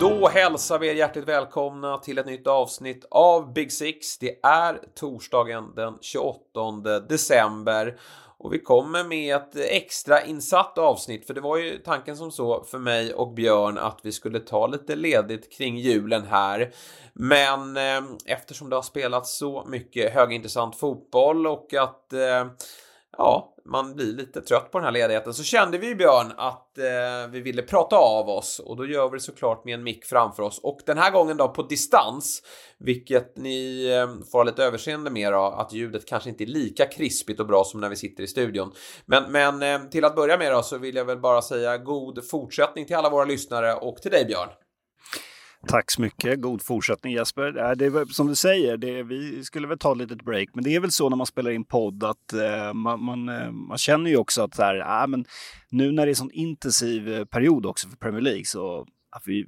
Då hälsar vi er hjärtligt välkomna till ett nytt avsnitt av Big Six. Det är torsdagen den 28 december och vi kommer med ett extra insatt avsnitt för det var ju tanken som så för mig och Björn att vi skulle ta lite ledigt kring julen här. Men eh, eftersom det har spelats så mycket högintressant fotboll och att eh, ja, man blir lite trött på den här ledigheten så kände vi Björn att eh, vi ville prata av oss och då gör vi det såklart med en mick framför oss och den här gången då på distans vilket ni eh, får ha lite överseende med då, att ljudet kanske inte är lika krispigt och bra som när vi sitter i studion. Men, men eh, till att börja med då så vill jag väl bara säga god fortsättning till alla våra lyssnare och till dig Björn. Tack så mycket. God fortsättning Jesper. Äh, det är som du säger, det är, vi skulle väl ta ett litet break, men det är väl så när man spelar in podd att eh, man, man, eh, man, känner ju också att så här, äh, men nu när det är sån intensiv eh, period också för Premier League så att vi,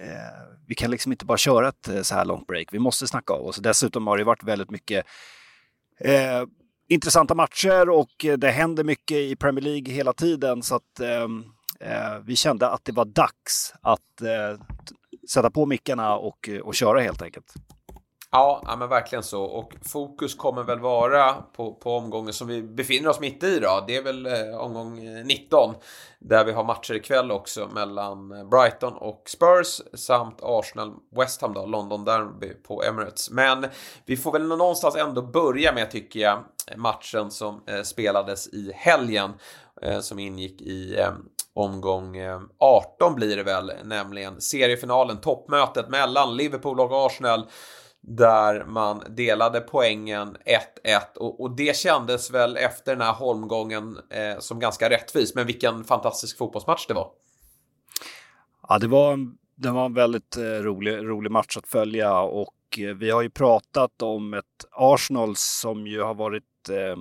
eh, vi kan liksom inte bara köra ett eh, så här långt break. Vi måste snacka av oss. Dessutom har det varit väldigt mycket eh, intressanta matcher och det händer mycket i Premier League hela tiden så att eh, vi kände att det var dags att sätta på mickarna och, och köra helt enkelt. Ja, ja, men verkligen så. Och fokus kommer väl vara på, på omgången som vi befinner oss mitt i då. Det är väl eh, omgång eh, 19 där vi har matcher ikväll också mellan eh, Brighton och Spurs samt Arsenal West Ham då, London Derby på Emirates. Men vi får väl någonstans ändå börja med tycker jag matchen som eh, spelades i helgen eh, som ingick i eh, omgång eh, 18 blir det väl, nämligen seriefinalen, toppmötet mellan Liverpool och Arsenal där man delade poängen 1-1 och, och, det kändes väl efter den här holmgången eh, som ganska rättvis. Men vilken fantastisk fotbollsmatch det var. Ja, det var, det var en väldigt eh, rolig, rolig match att följa och eh, vi har ju pratat om ett Arsenal som ju har varit eh,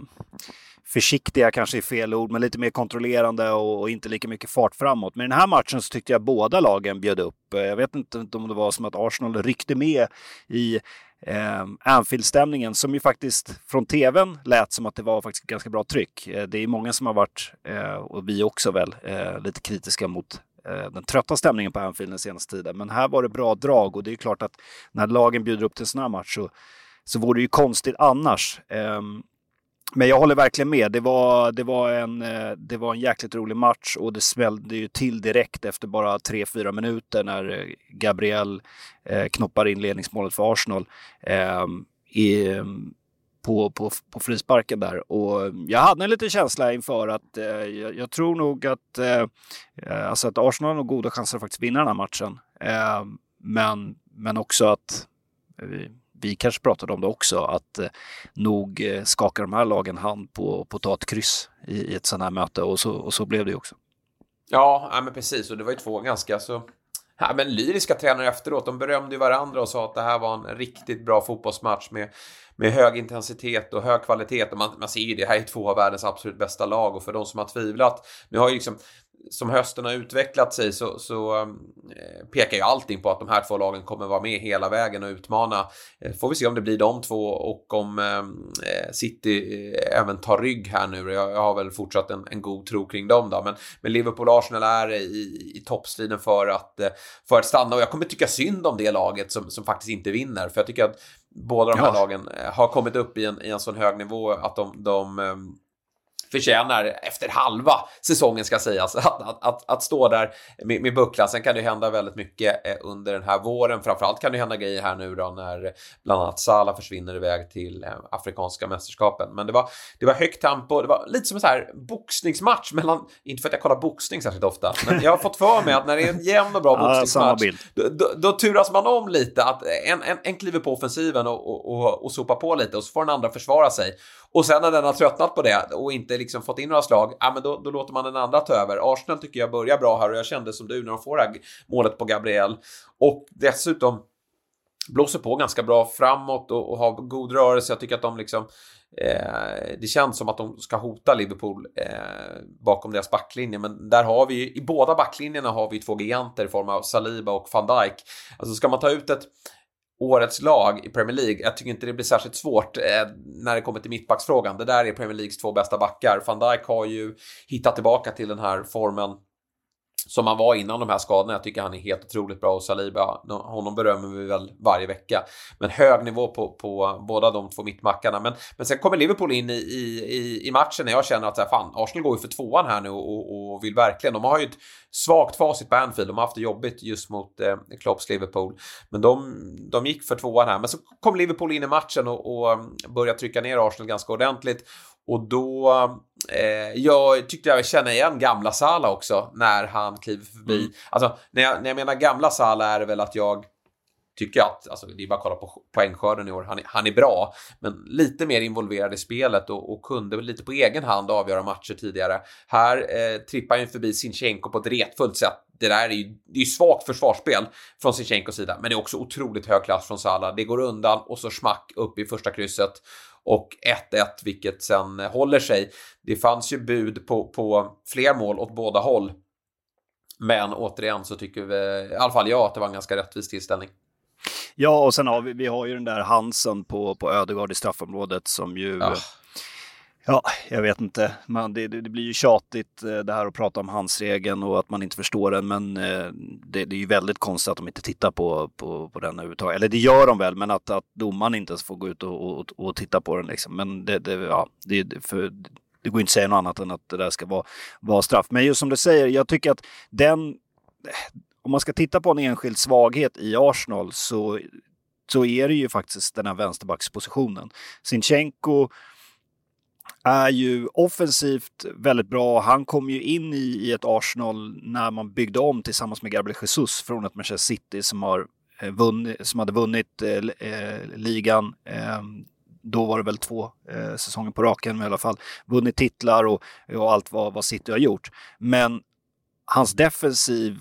försiktiga kanske är fel ord, men lite mer kontrollerande och, och, inte lika mycket fart framåt. Men i den här matchen så tyckte jag båda lagen bjöd upp. Eh, jag vet inte om det var som att Arsenal ryckte med i eh, Anfield-stämningen som ju faktiskt från tvn lät som att det var faktiskt ganska bra tryck. Eh, det är många som har varit, eh, och vi också väl, eh, lite kritiska mot eh, den trötta stämningen på Anfield den senaste tiden. Men här var det bra drag och det är klart att när lagen bjuder upp till en sån här match så, så vore det ju konstigt annars. Ehm, men jag håller verkligen med. Det var, det, var en, eh, det var en jäkligt rolig match och det smällde ju till direkt efter bara 3-4 minuter när eh, Gabriel eh, knoppar in ledningsmålet för Arsenal eh, i, på, på, på frisparken där. Och jag hade en liten känsla inför att eh, jag, jag, tror nog att, eh, eh alltså att Arsenal har nog goda chanser att faktiskt vinna den här matchen. Ehm, men, men också att vi kanske pratade om det också, att eh, nog eh, skakar de här lagen hand på, på att ta ett kryss i, i ett sådant här möte och så, och så blev det ju också. Ja, ja men precis och det var ju två ganska så Ja, men lyriska tränare efteråt, de berömde ju varandra och sa att det här var en riktigt bra fotbollsmatch med, med hög intensitet och hög kvalitet. Och man, man ser ju det, här är två av världens absolut bästa lag och för de som har tvivlat, nu har ju liksom som hösten har utvecklat sig så, så eh, pekar ju allting på att de här två lagen kommer vara med hela vägen och utmana. Eh, får vi se om det blir de två och om eh, City även tar rygg här nu. Jag, jag har väl fortsatt en, en, god tro kring dem då. Men, men Liverpool och Arsenal är i, i toppstriden för att, för att stanna och jag kommer tycka synd om det laget som, som faktiskt inte vinner. För jag tycker att båda de här ja. lagen har kommit upp i en, i en sån hög nivå att de, de förtjänar efter halva säsongen ska sägas att, att, att, att stå där med, med bucklan. Sen kan det hända väldigt mycket eh, under den här våren. Framförallt kan det hända grejer här nu då när bland annat Salah försvinner iväg till eh, Afrikanska mästerskapen. Men det var, det var högt tempo. Det var lite som en så här boxningsmatch mellan, inte för att jag kollar boxning särskilt ofta, men jag har fått för mig att när det är en jämn och bra boxningsmatch, då, då, då, turas man om lite. Att en, en, en kliver på offensiven och, och, och, och sopar på lite och så får den andra försvara sig. Och sen när den har tröttnat på det och inte liksom fått in några slag, ja men då, då låter man den andra ta över. Arsenal tycker jag börjar bra här och jag kände som du när de får det här målet på Gabriel. Och dessutom blåser på ganska bra framåt och, och har god rörelse. Jag tycker att de liksom Eh, det känns som att de ska hota Liverpool eh, bakom deras backlinje, men där har vi i båda backlinjerna har vi två giganter i form av Saliba och van Dijk. Alltså ska man ta ut ett årets lag i Premier League, jag tycker inte det blir särskilt svårt eh, när det kommer till mittbacksfrågan. Det där är Premier Leagues två bästa backar. Van Dijk har ju hittat tillbaka till den här formen som han var innan de här skadorna. Jag tycker han är helt otroligt bra och Saliba, honom berömmer vi väl varje vecka. Men hög nivå på, på båda de två mittbackarna. Men, men sen kommer Liverpool in i, i, i matchen när jag känner att fan, Arsenal går ju för tvåan här nu och, och vill verkligen. De har ju ett svagt facit på Anfield. De har haft det jobbigt just mot eh, Klopps Liverpool. Men de, de gick för tvåan här. Men så kom Liverpool in i matchen och, och började trycka ner Arsenal ganska ordentligt. Och då jag tyckte jag kände igen gamla Sala också när han kliver förbi. Mm. Alltså när jag, när jag menar gamla Sala är det väl att jag tycker att, alltså det är bara att kolla på poängskörden i år, han är, han är bra, men lite mer involverad i spelet och, och kunde lite på egen hand avgöra matcher tidigare. Här eh, trippar han förbi Sinchenko på ett retfullt sätt. Det där är ju, det är ju svagt försvarsspel från Sinchenkos sida, men det är också otroligt hög klass från Salah. Det går undan och så smack upp i första krysset och 1-1, vilket sen håller sig. Det fanns ju bud på, på fler mål åt båda håll. Men återigen så tycker vi, i alla fall jag, att det var en ganska rättvis tillställning. Ja, och sen har vi, vi har ju den där Hansen på, på Ödegård i straffområdet som ju... Ja. Ja, jag vet inte. Man, det, det, det, blir ju tjatigt eh, det här att prata om handsregeln och att man inte förstår den. Men eh, det, det, är ju väldigt konstigt att de inte tittar på, på, på den överhuvudtaget. Eller det gör de väl, men att, att domaren inte ens får gå ut och, och, och titta på den. Liksom. Men det, det, ja, det, för, det går inte att säga något annat än att det där ska vara, vara straff. Men just som du säger, jag tycker att den... Eh, om man ska titta på en enskild svaghet i Arsenal så, så är det ju faktiskt den här vänsterbackspositionen. Sinchenko är ju offensivt väldigt bra. Han kom ju in i, i ett Arsenal när man byggde om tillsammans med Gabriel Jesus från ett Manchester City som, har, eh, vunnit, som hade vunnit eh, eh ligan. Eh, då var det väl två eh, säsonger på raken, i alla fall vunnit titlar och, och allt vad, vad City har gjort. Men hans defensiv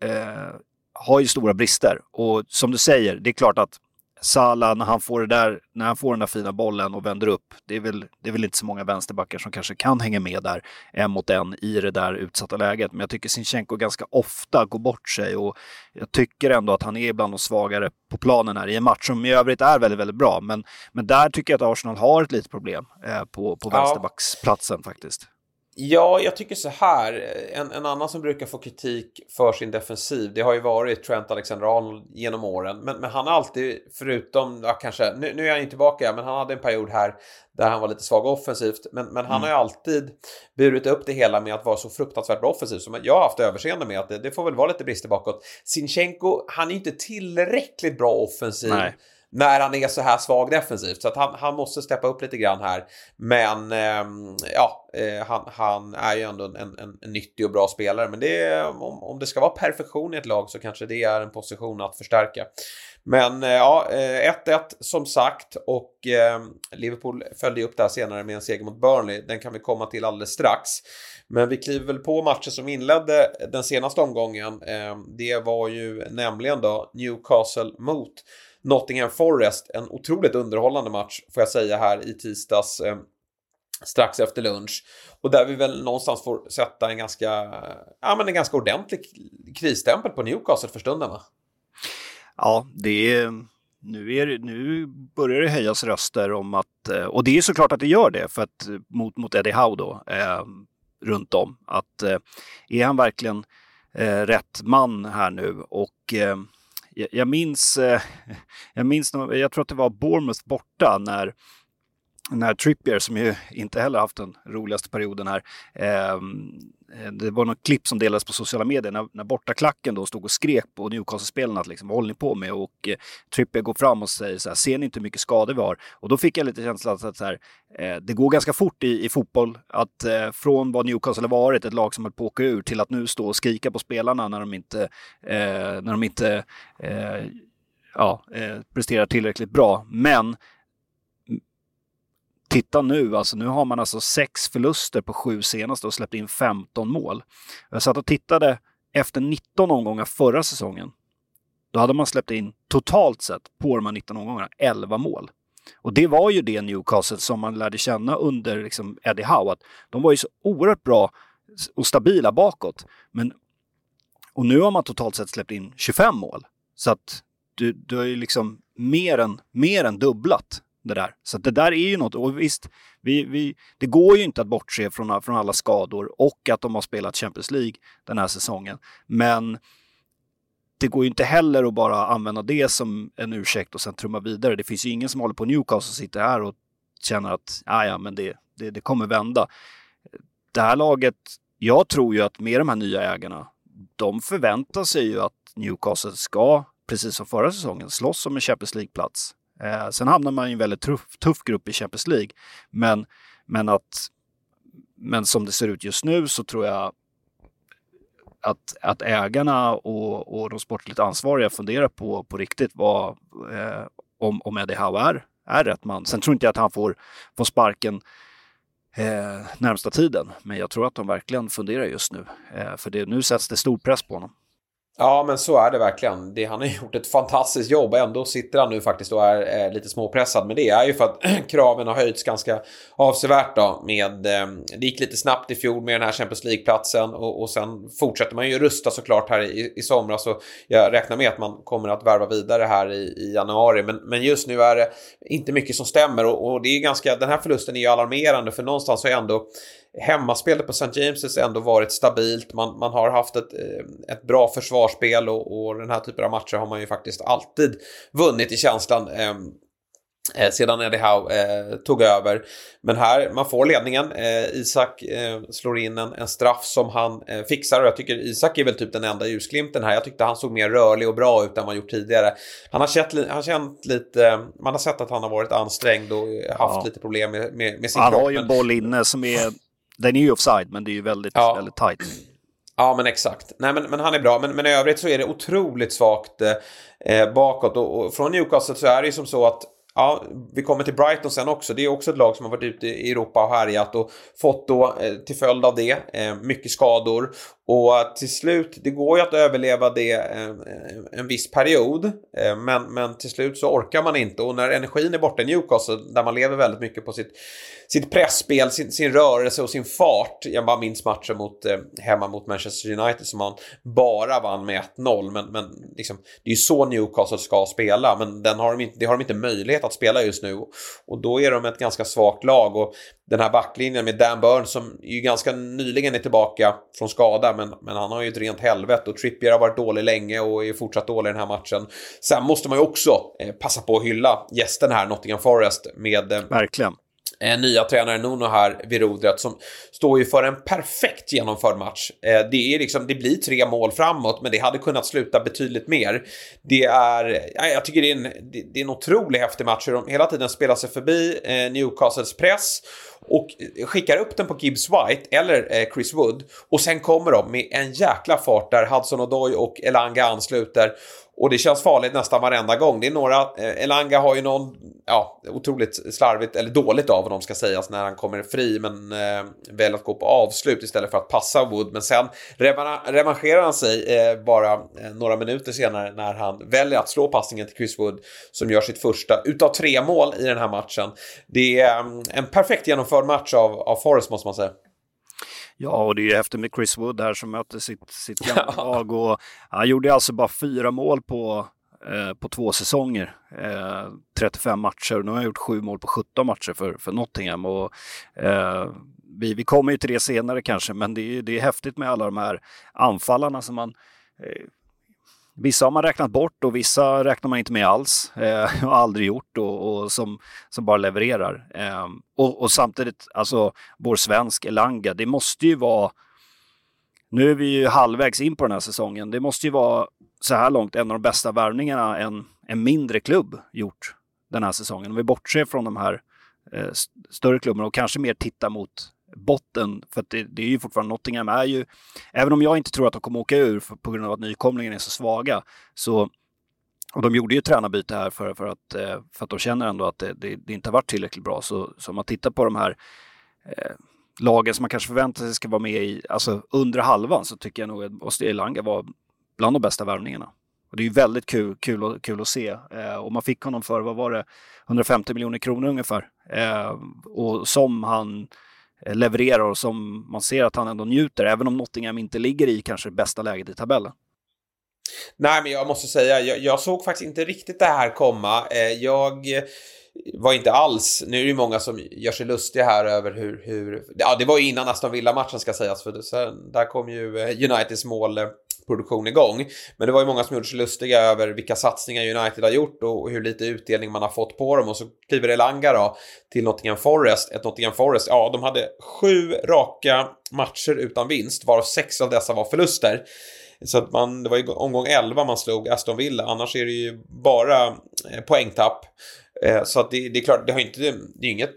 eh, har ju stora brister och som du säger, det är klart att Salah, när han får det där, när han får den där fina bollen och vänder upp, det är väl, det är väl inte så många vänsterbackar som kanske kan hänga med där en mot en i det där utsatta läget. Men jag tycker Sinchenko ganska ofta går bort sig och jag tycker ändå att han är bland de svagare på planen här i en match som i övrigt är väldigt, väldigt bra. Men, men där tycker jag att Arsenal har ett litet problem eh, på, på vänsterbacksplatsen faktiskt. Ja, jag tycker så här. En, en, annan som brukar få kritik för sin defensiv, det har ju varit Trent Alexander-Arnold genom åren. Men, men, han har alltid, förutom, ja, kanske, nu, nu är han inte tillbaka, men han hade en period här där han var lite svag offensivt. Men, men han mm. har ju alltid burit upp det hela med att vara så fruktansvärt bra offensivt. Så jag har haft överseende med att det, det får väl vara lite brister bakåt. Sinchenko, han är inte tillräckligt bra offensiv. Nej när han är så här svag defensivt. Så att han, han måste steppa upp lite grann här. Men eh, ja, eh, han, han, är ju ändå en, en, en, nyttig och bra spelare. Men det, om, om det ska vara perfektion i ett lag så kanske det är en position att förstärka. Men eh, ja, eh, 1-1 som sagt och ehm, Liverpool följde upp det här senare med en seger mot Burnley. Den kan vi komma till alldeles strax. Men vi kliver väl på matchen som inledde den senaste omgången. Ehm, det var ju nämligen då Newcastle mot Nottingham Forest, en otroligt underhållande match får jag säga här i tisdags eh, strax efter lunch. Och där vi väl någonstans får sätta en ganska, ja, men en ganska ordentlig krisstämpel på Newcastle för stunden va? Ja, det är, nu, är, nu börjar det höjas röster om att, eh, och det är såklart att det gör det, för att eh, mot, mot Eddie Howe då, eh, runt om, att eh, är han verkligen eh, rätt man här nu och eh, jag, jag, minns, eh, jag minns, jag tror att det var Bournemouth borta när när Trippier, som ju inte heller haft den roligaste perioden här, eh, Eh, det var något klipp som delades på sociala medier när, när bortaklacken då stod och skrek på Newcastle-spelarna att liksom, vad håller ni på med? Och eh, Trippier går fram och säger så här, ser ni inte hur mycket skador vi har? Och då fick jag lite känsla att så här, eh, det går ganska fort i, i fotboll att eh, från vad Newcastle har varit, ett lag som höll på att åka ur, till att nu stå och skrika på spelarna när de inte, eh, när de inte eh, ja, eh, presterar tillräckligt bra. Men titta nu, alltså nu har man alltså sex förluster på sju senaste och släppt in 15 mål. Jag satt och tittade efter 19 omgångar förra säsongen. Då hade man släppt in totalt sett på de här 19 omgångarna 11 mål. Och det var ju det Newcastle som man lärde känna under liksom Eddie Howe. Att de var ju så oerhört bra och stabila bakåt. Men, och nu har man totalt sett släppt in 25 mål. Så att du, du har ju liksom mer än, mer än dubblat det där. Så det där är ju något. Och visst, vi, vi, det går ju inte att bortse från, från alla skador och att de har spelat Champions League den här säsongen. Men det går ju inte heller att bara använda det som en ursäkt och sen trumma vidare. Det finns ju ingen som håller på Newcastle och sitter här och känner att ja, ja, men det, det, det kommer vända. Det här laget, jag tror ju att med de här nya ägarna, de förväntar sig ju att Newcastle ska, precis som förra säsongen, slåss om en Champions League-plats. Eh, sen hamnar man i en väldigt tuff, tuff grupp i Champions League. Men, men, att, men som det ser ut just nu så tror jag att, att ägarna och, och de sportligt ansvariga funderar på, på riktigt vad, eh, om, om Eddie Howe är, är rätt man. Sen tror inte jag att han får, får sparken eh, närmsta tiden, men jag tror att de verkligen funderar just nu. Eh, för det, nu sätts det stor press på honom. Ja, men så är det verkligen. Det, han har gjort ett fantastiskt jobb. Ändå sitter han nu faktiskt och är, är lite småpressad. Men det är ju för att kraven har höjts ganska avsevärt då. Med, eh, det gick lite snabbt i fjol med den här Champions League-platsen och, och sen fortsätter man ju rusta såklart här i, i somras. Så jag räknar med att man kommer att värva vidare här i, i januari. Men, men just nu är det inte mycket som stämmer och, och det är ganska, den här förlusten är ju alarmerande för någonstans har ändå hemmaspelet på St. James' ändå varit stabilt. Man, man har haft ett, eh, ett bra försvarsspel och, och den här typen av matcher har man ju faktiskt alltid vunnit i känslan. Ehm, eh, sedan Eddie Howe eh, tog över. Men här, man får ledningen. Eh, Isak eh, slår in en, en, straff som han eh, fixar och jag tycker Isak är väl typ den enda ljusglimten här. Jag tyckte han såg mer rörlig och bra ut än man gjort tidigare. Han har känt, han känt lite, man har sett att han har varit ansträngd och haft ja. lite problem med, med, med sin han kropp. Han har ju en boll inne som är den är ju offside, men det är ju väldigt, ja. väldigt tight. Ja, men exakt. Nej, men, men han är bra. Men, men i övrigt så är det otroligt svagt eh, bakåt. Och, och, från Newcastle så är det ju som så att Ja, vi kommer till Brighton sen också. Det är också ett lag som har varit ute i Europa och härjat och fått då eh, till följd av det eh, mycket skador. Och till slut, det går ju att överleva det en, en viss period. Eh, men, men till slut så orkar man inte. Och när energin är borta i Newcastle, där man lever väldigt mycket på sitt, sitt pressspel, sin, sin rörelse och sin fart. Jag bara minns matchen mot, hemma mot Manchester United som man bara vann med 1-0. Men, men liksom, det är ju så Newcastle ska spela. Men den har de inte, det har de inte möjlighet att spela just nu. Och då är de ett ganska svagt lag. Och den här backlinjen med Dan Burns som ju ganska nyligen är tillbaka från skada men, men han har ju ett rent helvete och Trippier har varit dålig länge och är fortsatt dålig i den här matchen. Sen måste man ju också eh, passa på att hylla gästen här, Nottingham Forest, med eh, Verkligen eh, nya tränare Nuno här vid rodret som står ju för en perfekt genomförd match. Eh, det, är liksom, det blir tre mål framåt, men det hade kunnat sluta betydligt mer. Det är, jag tycker det är en, det, det är en otroligt häftig match hur de hela tiden spelar sig förbi eh, Newcastles press och skickar upp den på Gibbs White eller eh, Chris Wood och sen kommer de med en jäkla fart där Hudson Odoi och Elanga ansluter och det känns farligt nästan varenda gång. Det är några, eh, Elanga har ju någon, ja, otroligt slarvigt, eller dåligt av honom ska sägas, när han kommer fri, men eh, väljer att gå på avslut istället för att passa Wood. Men sen revanscherar han sig eh, bara eh, några minuter senare när han väljer att slå passningen till Chris Wood, som gör sitt första utav tre mål i den här matchen. Det är mm, en perfekt genomförd match av, av Forrest, måste man säga. Ja, och det är ju häftigt med Chris Wood här som möter sitt, sitt gamla lag. Och han gjorde alltså bara fyra mål på, eh, på två säsonger. Eh, 35 matcher. Nu har han gjort sju mål på 17 matcher för, för Nottingham. Och, eh, vi, vi kommer ju till det senare kanske, men det är, det är häftigt med alla de här anfallarna som man eh, Vissa har man räknat bort och vissa räknar man inte med alls eh, och aldrig gjort och, och som, som bara levererar. Eh, och, och, samtidigt, alltså vår svensk Elanga, det måste ju vara nu är vi ju halvvägs in på den här säsongen. Det måste ju vara så här långt en av de bästa värvningarna en, en mindre klubb gjort den här säsongen. Om vi bortser från de här eh, större klubbarna och kanske mer tittar mot botten. För det, det, är ju fortfarande, Nottingham är ju, även om jag inte tror att de kommer åka ur för, på grund av att nykomlingen är så svaga, så och de gjorde ju tränarbyte här för, för, att, eh, för att de känner ändå att det, det, det inte har varit tillräckligt bra. Så, så om man tittar på de här eh, lagen som man kanske förväntar sig ska vara med i, alltså under halvan, så tycker jag nog att Oster Elanga var bland de bästa värvningarna. Och det är ju väldigt kul, kul, kul att se. Eh, och man fick honom för, vad var det, 150 miljoner kronor ungefär. Eh, och som han Eh, levererar och som man ser att han ändå njuter, även om Nottingham inte ligger i kanske bästa läget i tabellen. Nej, men jag måste säga, jag, jag såg faktiskt inte riktigt det här komma. Eh, jag var inte alls, nu är det ju många som gör sig lustiga här över hur, hur ja det var ju innan Aston Villa-matchen ska sägas, för sen, där kom ju eh, Uniteds mål produktion igång. Men det var ju många som gjorde sig lustiga över vilka satsningar United har gjort och hur lite utdelning man har fått på dem. Och så kliver Elanga då till Nottingham Forest. Ett Nottingham Forest, ja de hade sju raka matcher utan vinst, varav sex av dessa var förluster. Så att man, det var ju omgång 11 man slog Aston Villa, annars är det ju bara eh, poängtapp. Eh, så att det, det, är klart, det har inte, det är inget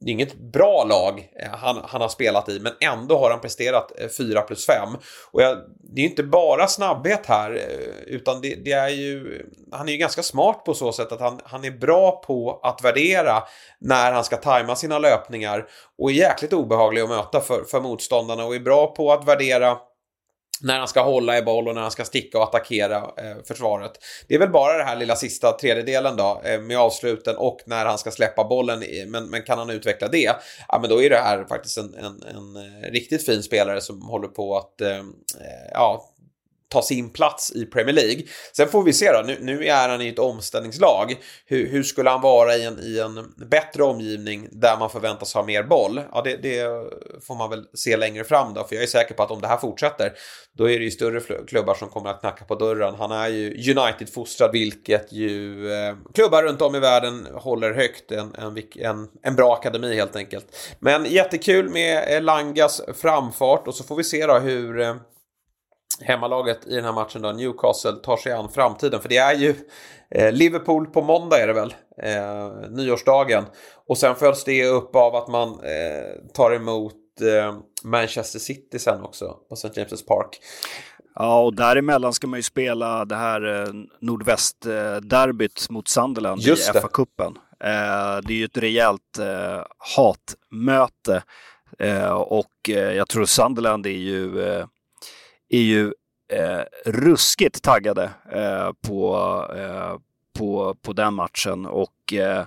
det är inget bra lag eh, han, han har spelat i, men ändå har han presterat eh, 4 plus 5. Och jag, det är inte bara snabbhet här, eh, utan det, det, är ju... Han är ju ganska smart på så sätt att han, han är bra på att värdera när han ska tajma sina löpningar och är jäkligt obehaglig att möta för, för motståndarna och är bra på att värdera när han ska hålla i boll och när han ska sticka och attackera eh, försvaret. Det är väl bara det här lilla sista tredjedelen då eh, med avsluten och när han ska släppa bollen. Men, men kan han utveckla det, ja men då är det här faktiskt en, en, en eh, riktigt fin spelare som håller på att eh, eh ja, ta sin plats i Premier League. Sen får vi se då, nu, nu är han i ett omställningslag. Hur, hur, skulle han vara i en, i en bättre omgivning där man förväntas ha mer boll? Ja, det, det, får man väl se längre fram då, för jag är säker på att om det här fortsätter, då är det ju större klubbar som kommer att knacka på dörren. Han är ju United-fostrad, vilket ju eh, klubbar runt om i världen håller högt. En, en, en, en bra akademi helt enkelt. Men jättekul med Langas framfart och så får vi se då hur eh, hemmalaget i den här matchen då, Newcastle, tar sig an framtiden. För det är ju eh, Liverpool på måndag är det väl, eh, nyårsdagen. Och sen följs det upp av att man eh, tar emot eh, Manchester City sen också på St. James' Park. Ja, och däremellan ska man ju spela det här eh, nordvästderbyt mot Sunderland Just i FA-cupen. Eh, det är ju ett rejält eh, hatmöte eh, och eh, jag tror Sunderland är ju eh, är ju eh, ruskigt taggade eh, på, eh, på, på den matchen och eh,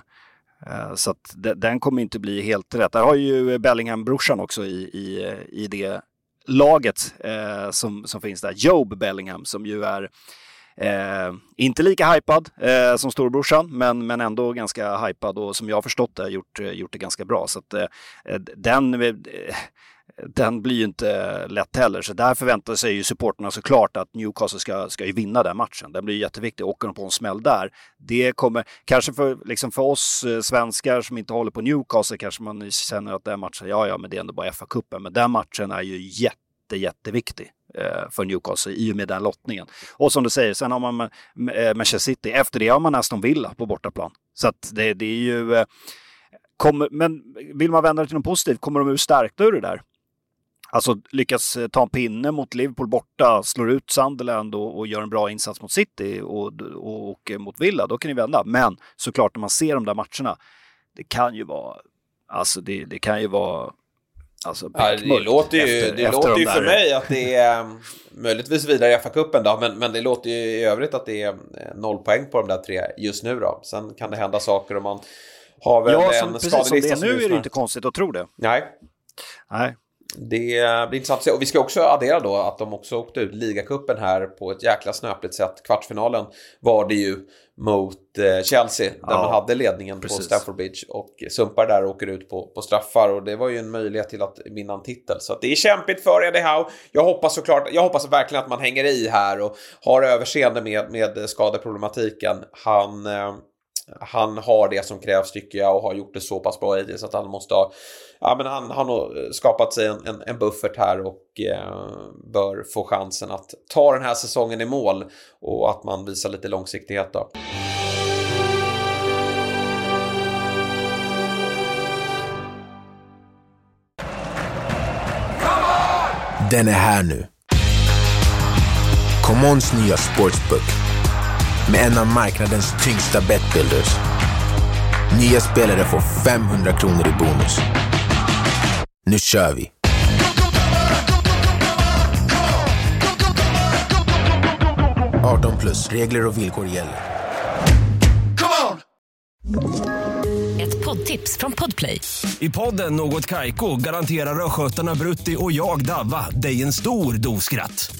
eh så att den kommer inte bli helt rätt. Där har ju Bellingham-brorsan också i, i, i det laget eh, som, som finns där. Job Bellingham som ju är Eh, inte lika hypad eh, som storebrorsan, men, men ändå ganska hypad och som jag har förstått det gjort, gjort det ganska bra. Så att, eh, den, eh, den blir ju inte lätt heller. Så där förväntar sig ju supporterna såklart att Newcastle ska, ska ju vinna den matchen. Den blir jätteviktig. Åker de på en smäll där, det kommer, kanske för, liksom för oss eh, svenskar som inte håller på Newcastle kanske man känner att den matchen, ja ja, men det är ändå bara FA-cupen. Men den matchen är ju jätte, jätteviktig eh, för Newcastle i och med den lottningen. Och som du säger, sen har man eh, Manchester City. Efter det har man Aston Villa på bortaplan. Så att det, det är ju... Kommer, men vill man vända det till något positivt, kommer de ur stärkta ur det där? Alltså lyckas eh, ta en pinne mot Liverpool borta, slår ut Sunderland och, och gör en bra insats mot City och, och, och, mot Villa, då kan ni vända. Men såklart när man ser de där matcherna, det kan ju vara, alltså det, det kan ju vara Alltså, ja, det låter ju, efter, det efter låter ju för mig att det är mm, möjligtvis vidare i FA-cupen då, men, men det låter ju i övrigt att det är eh, noll poäng på de där tre just nu då. Sen kan det hända saker om man har väl ja, en skadelista. Precis som det är nu är det inte konstigt att tro det. Nej. Nej, det blir intressant att se. Och vi ska också addera då att de också åkte ut ligacupen här på ett jäkla snöpligt sätt. Kvartsfinalen var det ju mot eh, Chelsea där ja, man hade ledningen precis. på Stamford Bridge och sumpar där och åker ut på, på straffar och det var ju en möjlighet till att vinna en titel. Så det är kämpigt för Eddie Howe. Jag hoppas såklart, jag hoppas verkligen att man hänger i här och har överseende med, med skadeproblematiken. Han eh, han har det som krävs tycker jag och har gjort det så pass bra hittills att han måste ha Ja men han har nog eh, skapat sig en, en, en buffert här och eh, bör få chansen att ta den här säsongen i mål och att man visar lite långsiktighet då. Den är här nu. Commons nya sportsbook med en av marknadens tyngsta betbuilders. Nya spelare får 500 kronor i bonus. Nu kör vi! plus. Regler och villkor gäller. Ett poddtips från Podplay. I podden Något Kaiko garanterar östgötarna Brutti och jag, Davva, dig en stor dos skratt.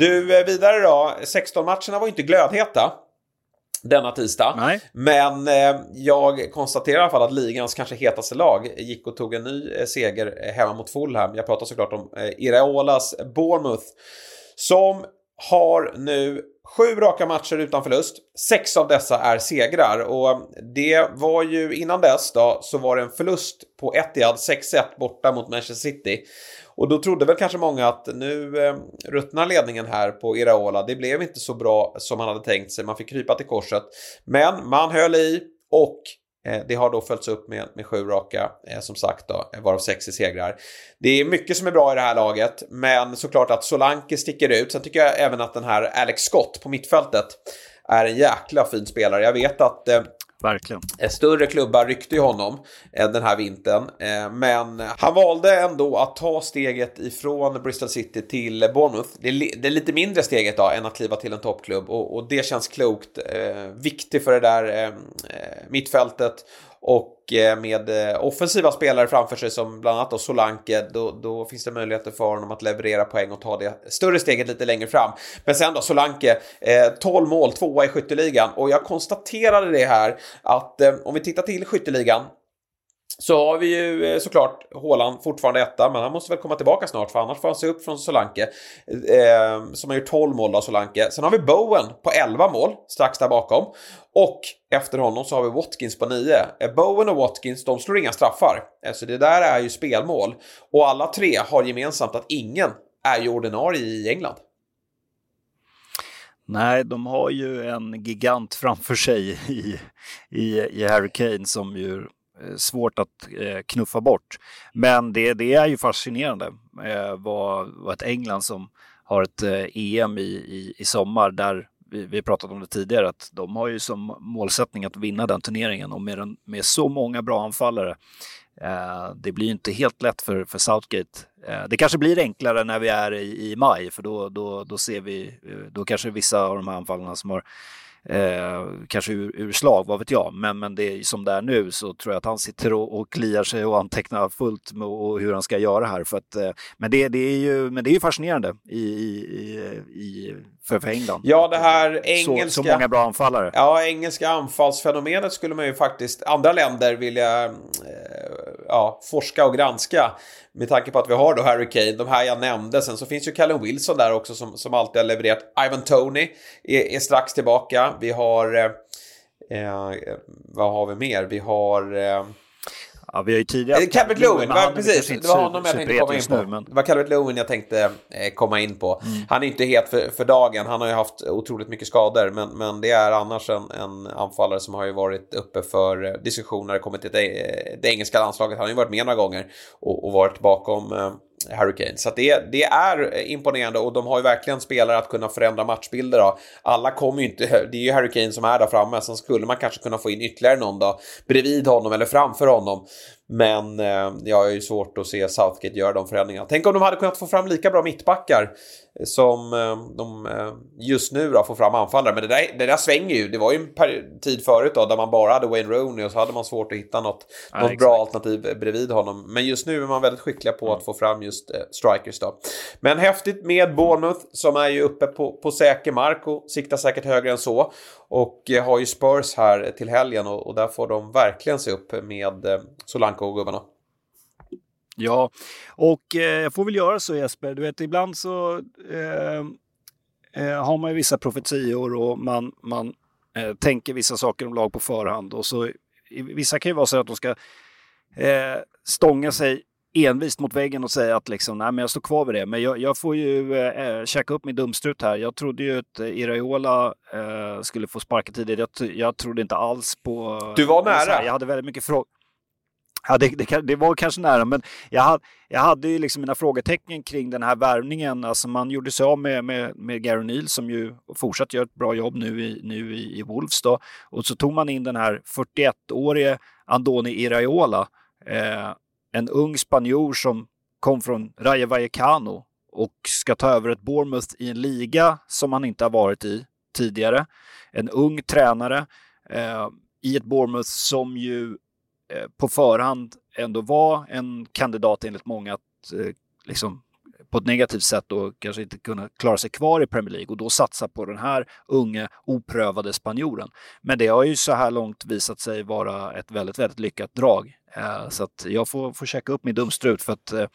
Du, eh, vidare då. 16-matcherna var inte glödheta denna tisdag. Nej. Men eh, jag konstaterar i alla fall att ligans kanske hetaste lag gick och tog en ny eh, seger eh, hemma mot Fulham. Jag pratar såklart om eh, Iraolas Bournemouth som har nu sju raka matcher utan förlust. Sex av dessa är segrar och det var ju innan dess då så var det en förlust på Etihad 6-1 borta mot Manchester City. Och då trodde väl kanske många att nu eh, ruttnar ledningen här på Iraola. Det blev inte så bra som man hade tänkt sig. Man fick krypa till korset. Men man höll i och eh, det har då följts upp med, med sju raka, eh, som sagt, då, eh, varav sex är segrar. Det är mycket som är bra i det här laget, men såklart att Solanke sticker ut. Sen tycker jag även att den här Alex Scott på mittfältet är en jäkla fin spelare. Jag vet att eh, Verkligen. Eh, större klubbar ryckte ju honom eh, den här vintern. Eh, men han valde ändå att ta steget ifrån Bristol City till Bournemouth. Det är, det lite mindre steget då än att kliva till en toppklubb och, det känns klokt. Viktigt för det där mittfältet och eh, med eh, offensiva spelare framför sig som bland annat då Solanke, då, då, finns det möjligheter för honom att leverera poäng och ta det större steget lite längre fram. Men sen då Solanke, eh, 12 mål, tvåa i skytteligan och jag konstaterade det här att eh, om vi tittar till skytteligan så har vi ju eh, såklart Håland fortfarande etta, men han måste väl komma tillbaka snart för annars får han se upp från Solanke. Eh, som har gjort 12 mål av Solanke. Sen har vi Bowen på 11 mål, strax där bakom. Och efter honom så har vi Watkins på 9. Eh, Bowen och Watkins, de slår inga straffar. Eh, så det där är ju spelmål. Och alla tre har gemensamt att ingen är ju ordinarie i England. Nej, de har ju en gigant framför sig i, i, i Harry Kane som ju Eh, svårt att eh, knuffa bort. Men det, det är ju fascinerande eh, vad, vad ett England som har ett eh, EM i, i, i sommar där vi, vi pratat om det tidigare att de har ju som målsättning att vinna den turneringen och med, den, med så många bra anfallare eh, det blir inte helt lätt för, för Southgate. Eh, det kanske blir enklare när vi är i, i maj för då, då, då ser vi, eh, då kanske vissa av de här anfallarna som har Eh, kanske ur, ur, slag, vad vet jag. Men, men det är som det är nu så tror jag att han sitter och, och kliar sig och antecknar fullt med och hur han ska göra här. För att, eh, men, det, det är ju, men det är ju fascinerande i, i, i, för, för England. Ja, det här engelska... Så, så många bra anfallare. Ja, engelska anfallsfenomenet skulle man ju faktiskt, andra länder vilja eh, ja, forska och granska. Med tanke på att vi har då Harry Kane, de här jag nämnde. Sen så finns ju Callum Wilson där också som, som alltid har levererat. Ivan Tony är, är strax tillbaka. Vi har... Eh, eh, vad har vi mer? Vi har... Eh, Ja, vi har ju tidigare... Calvert Lewin, var, precis. Det var honom jag tänkte komma in på. Nu, men... Det var Calvert Lewin jag tänkte eh, komma in på. Mm. Han är inte het för, för dagen, han har ju haft otroligt mycket skador, men, men det är annars en, en anfallare som har ju varit uppe för eh, diskussioner när det kommer till det, det engelska landslaget. Han har ju varit med några gånger och, och varit bakom Harry Kane. Så det, det, är eh, imponerande och de har ju verkligen spelare att kunna förändra matchbilder. Då. Alla kommer ju inte, det är ju Kane som är där framme, sen skulle man kanske kunna få in ytterligare någon då bredvid honom eller framför honom. Men eh, jag har ju svårt att se Southgate göra de förändringarna. Tänk om de hade kunnat få fram lika bra mittbackar som eh, de eh, just nu då får fram anfallare. Men det där, det där svänger ju. Det var ju en tid förut då där man bara hade Wayne Rooney och så hade man svårt att hitta något, ja, något bra alternativ bredvid honom. Men just nu är man väldigt skickliga på mm. att få fram just eh, strikers då. Men häftigt med Bournemouth som är ju uppe på, på säker mark och siktar säkert högre än så. Och eh, har ju Spurs här till helgen och, och där får de verkligen se upp med eh, och gubbarna. Ja, och eh, jag får väl göra så Jesper. Du vet, ibland så eh, eh, har man ju vissa profetior och man, man eh, tänker vissa saker om lag på förhand och så vissa kan ju vara så att de ska eh, stånga sig envist mot väggen och säga att liksom, nej, men jag står kvar vid det. Men jag, jag får ju eh, käka upp min dumstrut här. Jag trodde ju att Iraola eh, skulle få sparketid. Jag, jag trodde inte alls på... Du var nära. Jag hade väldigt mycket frågor. Ja, det, det, det, var kanske nära, men jag hade, jag hade ju liksom mina frågetecken kring den här värvningen. Alltså man gjorde sig av med, med, med Gary Neal som ju fortsatt gör ett bra jobb nu i, nu i, i Wolves då. Och så tog man in den här 41-årige Andoni Iraola. Eh, en ung spanjor som kom från Rayo Vallecano och ska ta över ett Bournemouth i en liga som han inte har varit i tidigare. En ung tränare eh, i ett Bournemouth som ju eh, på förhand ändå var en kandidat enligt många att eh, liksom på ett negativt sätt och kanske inte kunna klara sig kvar i Premier League och då satsa på den här unge oprövade spanjoren. Men det har ju så här långt visat sig vara ett väldigt, väldigt lyckat drag. Eh, så att jag får, får checka upp min dumstrut för att eh,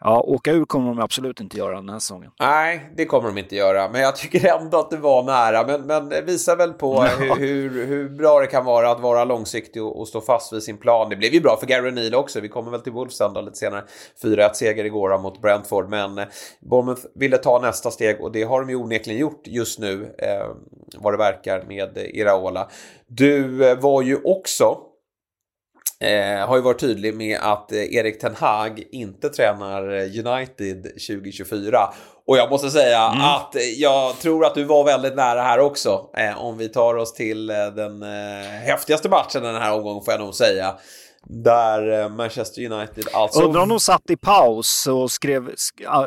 Ja, åka ur kommer de absolut inte göra den här säsongen. Nej, det kommer de inte göra. Men jag tycker ändå att det var nära. Men, men visar väl på ja. hur, hur, hur, bra det kan vara att vara långsiktig och, och, stå fast vid sin plan. Det blev ju bra för Gary Neal också. Vi kommer väl till Wolves sen lite senare. 4-1 seger igår mot Brentford. Men eh, Bournemouth ville ta nästa steg och det har de ju onekligen gjort just nu. Eh, vad det verkar med Iraola. Du eh, var ju också Eh, har ju varit tydlig med att eh, Erik Ten Hag inte tränar United 2024. Och jag måste säga mm. att jag tror att du var väldigt nära här också. Eh, om vi tar oss till eh, den eh, häftigaste matchen den här omgången får jag nog säga. Där eh, Manchester United alltså... Undrar om de satt i paus och skrev,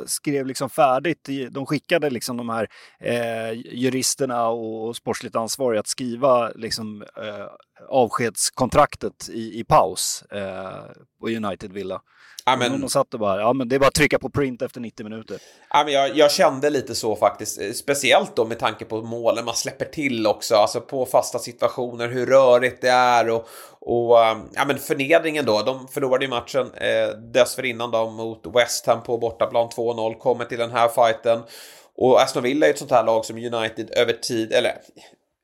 skrev liksom färdigt. De skickade liksom de här eh, juristerna och sportsligt ansvariga att skriva liksom, eh, avskedskontraktet i, i paus eh, på United Villa. Ja, men... De satt och bara, ja men det är bara att trycka på print efter 90 minuter. Ja, men jag, jag, kände lite så faktiskt, eh, speciellt då med tanke på målen man släpper till också, alltså på fasta situationer, hur rörigt det är och, och eh, ja, men förnedringen då, de förlorade ju matchen eh, dessförinnan då mot West Ham på bortaplan 2-0, kommer till den här fighten. Och Aston Villa är ett sånt här lag som United över tid, eller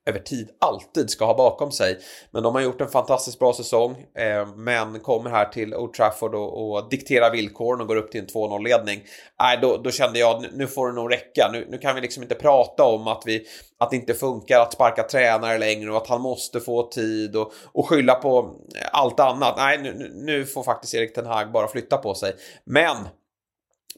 över tid alltid ska ha bakom sig. Men de har gjort en fantastiskt bra säsong, eh, men kommer här till Old Trafford och, och dikterar villkoren och går upp till en 2-0-ledning. Nej, då, då, kände jag nu får det nog räcka. Nu, nu, kan vi liksom inte prata om att, vi, att det inte funkar att sparka tränare längre och att han måste få tid och, och skylla på allt annat. Nej, nu, nu får faktiskt Erik Ten Hag bara flytta på sig. Men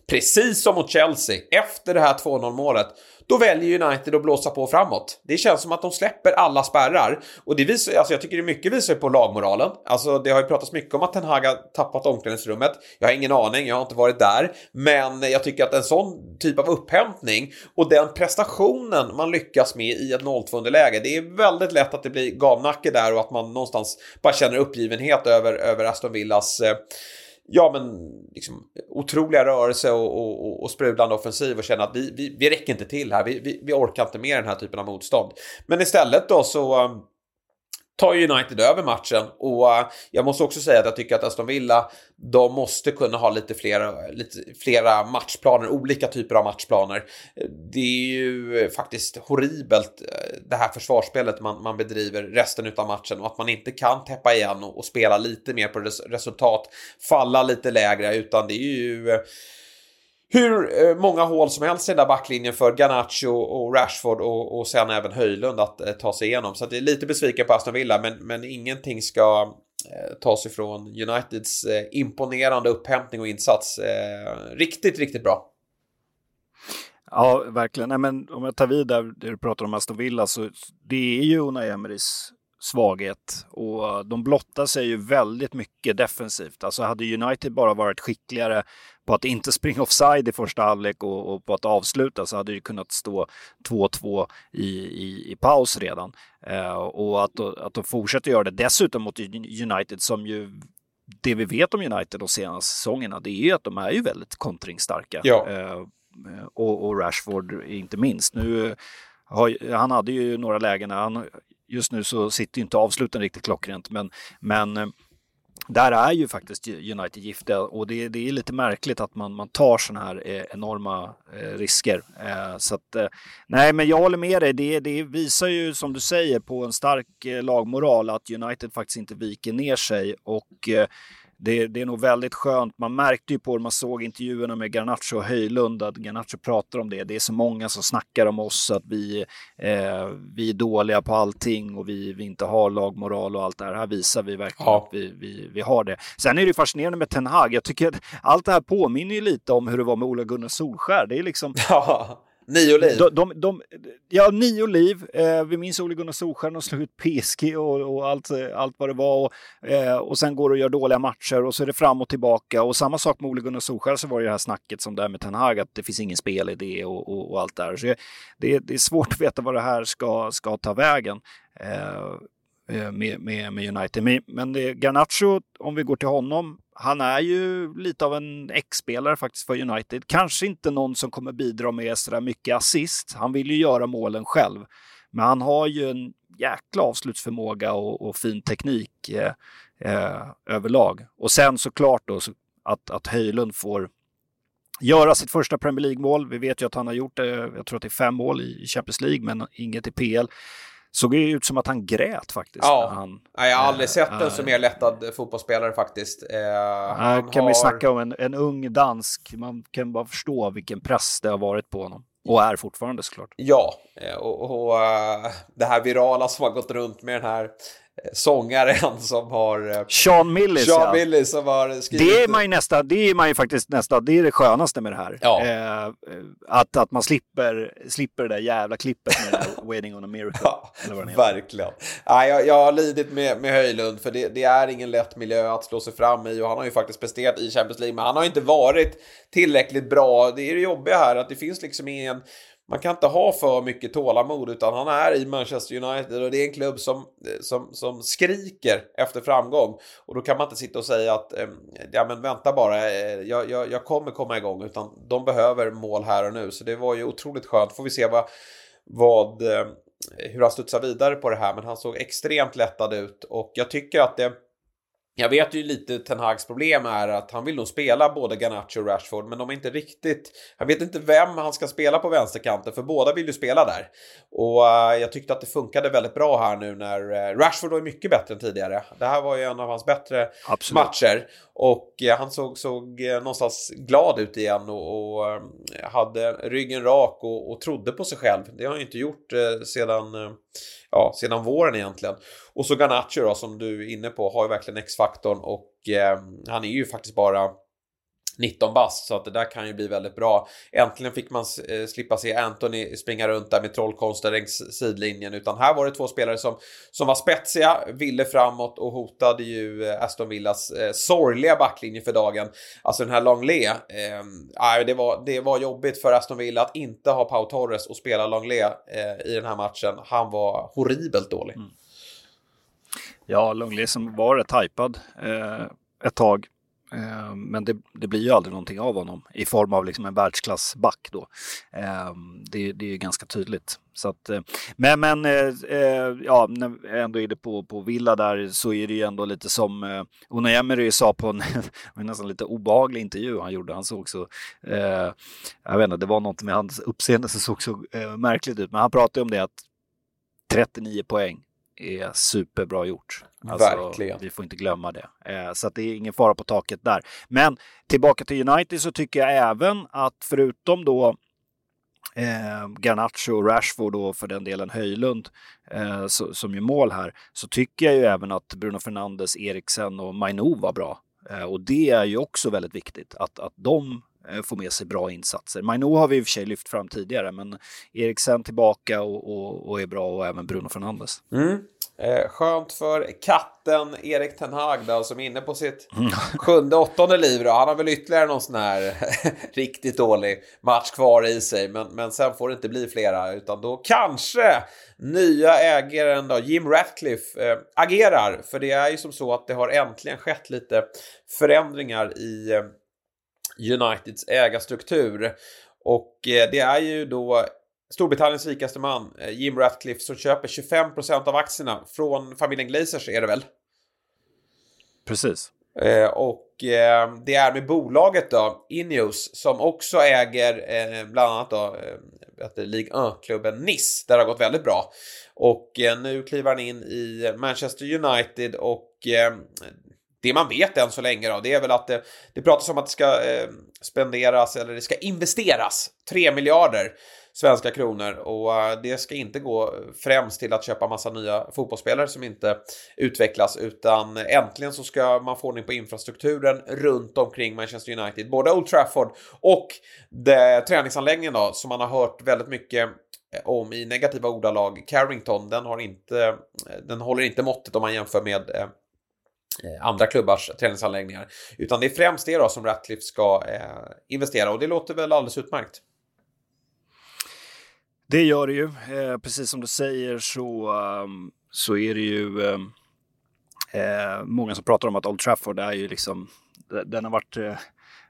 precis som mot Chelsea, efter det här 2-0 målet, då väljer United att blåsa på framåt. Det känns som att de släpper alla spärrar. Och det visar, alltså jag tycker det mycket visar på lagmoralen. Alltså det har ju pratats mycket om att Ten Hag har tappat omklädningsrummet. Jag har ingen aning, jag har inte varit där. Men jag tycker att en sån typ av upphämtning och den prestationen man lyckas med i ett 0-2 underläge. det är väldigt lätt att det blir gamnacke där och att man någonstans bara känner uppgivenhet över, över Aston Villas eh, ja, men liksom, otroliga rörelse och, och, och sprudlande offensiv och känna att vi, vi, vi räcker inte till här. Vi, vi, vi orkar inte med den här typen av motstånd. Men istället då så um, tar United över matchen och eh, jag måste också säga att jag tycker att Aston Villa de måste kunna ha lite flera, lite flera matchplaner, olika typer av matchplaner. Det är ju faktiskt horribelt eh, det här försvarsspelet man, man bedriver resten av matchen och att man inte kan täppa igen och, och spela lite mer på res resultat, falla lite lägre utan det är ju eh, hur eh, många hål som helst i den där backlinjen för Garnacho och Rashford och, och sen även Höjlund att eh, ta sig igenom. Så det är lite besviken på Aston Villa, men, men ingenting ska eh, tas ifrån Uniteds eh, imponerande upphämtning och insats. Eh, riktigt, riktigt bra. Ja, verkligen. Nej, men om jag tar vid där du pratar om Aston Villa så det är ju Unai Emerys svaghet och de blottar sig ju väldigt mycket defensivt. Alltså hade United bara varit skickligare på att inte springa offside i första halvlek och, och på att avsluta så hade det kunnat stå 2-2 i, i, i, paus redan. Eh, och att, att de fortsätter göra det dessutom mot United som ju det vi vet om United de senaste säsongerna det är ju att de är ju väldigt kontringsstarka. Ja. Eh, och, och, Rashford inte minst. Nu han hade ju några lägen, han, just nu så sitter inte avsluten riktigt klockrent men, men eh, där är ju faktiskt United giftiga och det, det är lite märkligt att man, man tar sådana här eh, enorma eh, risker. Så att, nej, men jag håller med dig. Det, det visar ju som du säger på en stark lagmoral att United faktiskt inte viker ner sig och det, det, är nog väldigt skönt. Man märkte ju på det, man såg intervjuerna med Garnacho och Höjlund, att Garnacho pratar om det. Det är så många som snackar om oss, att vi, eh, vi är dåliga på allting och vi, vi inte har lagmoral och allt det här. Här visar vi verkligen ja. att vi, vi, vi har det. Sen är det fascinerande med Ten Hag. Jag tycker att allt det här påminner ju lite om hur det var med Ola Gunnar Solskär. Det är liksom... Ja. Nio liv. De, de, de, ja, nio liv. Eh, vi minns Ole Gunnar Solskjaer och slog ut PSG och, och, allt, allt vad det var. Och, eh, och sen går det och gör dåliga matcher och så är det fram och tillbaka. Och samma sak med Ole Gunnar Solskjaer så var det det här snacket som där med Ten Hag, att det finns ingen spelidé och, och, och allt där. Så det, det, är svårt att veta vad det här ska, ska ta vägen. Eh, eh med, med, med United. Men, men det, Garnacho, om vi går till honom, han är ju lite av en ex-spelare faktiskt för United. Kanske inte någon som kommer bidra med så mycket assist. Han vill ju göra målen själv. Men han har ju en jäkla avslutsförmåga och, och fin teknik eh, eh, överlag. Och sen såklart då så att, att Höjlund får göra sitt första Premier League-mål. Vi vet ju att han har gjort det, jag tror att det är fem mål i Champions League, men inget i PL såg ju ut som att han grät faktiskt. Ja, han, jag har aldrig äh, sett en äh, så mer lättad fotbollsspelare faktiskt. Eh, här kan har... vi snacka om en, en ung dansk, man kan bara förstå vilken press det har varit på honom. Och är fortfarande såklart. Ja, och, och, och det här virala som har gått runt med den här sångaren som har... Eh, Sean Millis, Sean ja. Millis som har skrivit... Det är man ju nästan, det är man ju faktiskt nästan, det är det skönaste med det här. Ja. Eh, att, att man slipper, slipper det där jävla klippet med det där Waiting on a miracle. Ja, verkligen. Ja, jag, jag har lidit med, med Höjlund för det, det, är ingen lätt miljö att slå sig fram i och han har ju faktiskt presterat i Champions League men han har inte varit tillräckligt bra. Det är det jobbiga här att det finns liksom ingen man kan inte ha för mycket tålamod utan han är i Manchester United och det är en klubb som, eh, som, som skriker efter framgång. Och då kan man inte sitta och säga att eh, ja men vänta bara, eh, jag, jag, jag kommer komma igång utan de behöver mål här och nu. Så det var ju otroligt skönt. Får vi se vad, vad, eh, hur han studsar vidare på det här men han såg extremt lättad ut och jag tycker att det jag vet ju lite Ten Hags problem är att han vill nog spela både Garnacho och Rashford men de är inte riktigt... Jag vet inte vem han ska spela på vänsterkanten för båda vill ju spela där. Och uh, jag tyckte att det funkade väldigt bra här nu när uh, Rashford var mycket bättre än tidigare. Det här var ju en av hans bättre Absolut. matcher. Och uh, han såg, såg någonstans glad ut igen och, och hade ryggen rak och, och trodde på sig själv. Det har han ju inte gjort sedan ja, sedan våren egentligen. Och så Garnacho då, som du är inne på, har ju verkligen X-faktorn och eh, han är ju faktiskt bara 19 bast så att det där kan ju bli väldigt bra. Äntligen fick man eh, slippa se Anthony springa runt där med trollkonster längs sidlinjen utan här var det två spelare som, som var spetsiga, ville framåt och hotade ju eh, Aston Villas eh, sorgliga backlinje för dagen. Alltså den här Longley, eh, det, var, det var jobbigt för Aston Villa att inte ha Pau Torres och spela Longley eh, i den här matchen. Han var horribelt dålig. Mm. Ja, Longley som var rätt hypad eh, ett tag Eh, men det, det, blir ju aldrig någonting av honom i form av liksom en världsklassback då. Eh, det, det är ju ganska tydligt. Så att, eh, men men ja, när jag ändå är det på, på Villa där så är det ju ändå lite som Una Emery sa på en, en nästan lite obehaglig intervju han gjorde. Han såg så, jag vet inte, det var något med hans uppseende som såg så märkligt ut. Men han pratade om det att 39 poäng är superbra gjort. Alltså, Verkligen. Vi får inte glömma det. Eh, så det är ingen fara på taket där. Men tillbaka till United så tycker jag även att förutom då eh, Garnacho och Rashford och för den delen Höjlund eh, så, som gör mål här så tycker jag ju även att Bruno Fernandes, Eriksen och Mainu var bra. Eh, och det är ju också väldigt viktigt att, att de eh, får med sig bra insatser. Mainu har vi i och för sig lyft fram tidigare men Eriksen tillbaka och, och, och är bra och även Bruno Fernandes. Mm. Eh, skönt för katten Erik Ten Hag då, som är inne på sitt sjunde, åttonde liv. Då. Han har väl ytterligare någon sån här riktigt dålig match kvar i sig. Men, men sen får det inte bli flera. Utan då kanske nya ägaren då, Jim Ratcliffe, eh, agerar. För det är ju som så att det har äntligen skett lite förändringar i eh, Uniteds ägarstruktur. Och eh, det är ju då Storbritanniens rikaste man, eh, Jim Ratcliffe, som köper 25% av aktierna från familjen Glazers är det väl? Precis. Eh, och det är med bolaget då, Ineos, som också äger bland annat då eh, Ligue 1-klubben Nice, där det har gått väldigt bra. Och nu kliver han in i Manchester United och det man vet än så länge då, det är väl att det, det pratas om att det ska eh, spenderas eller det ska investeras 3 miljarder svenska kronor och eh, det ska inte gå främst till att köpa massa nya fotbollsspelare som inte utvecklas utan äntligen så ska man få ordning på infrastrukturen runt omkring Manchester United, både Old Trafford och det, träningsanläggningen då som man har hört väldigt mycket eh, om i negativa ordalag. Carrington, den, har inte, den håller inte måttet om man jämför med eh, Eh, andra klubbars träningsanläggningar. Utan det är främst det då som Ratcliffe ska eh, investera och det låter väl alldeles utmärkt. Det gör det ju. Eh, precis som du säger så, um, så är det ju um, eh, många som pratar om att Old Trafford är ju liksom, den har varit, eh,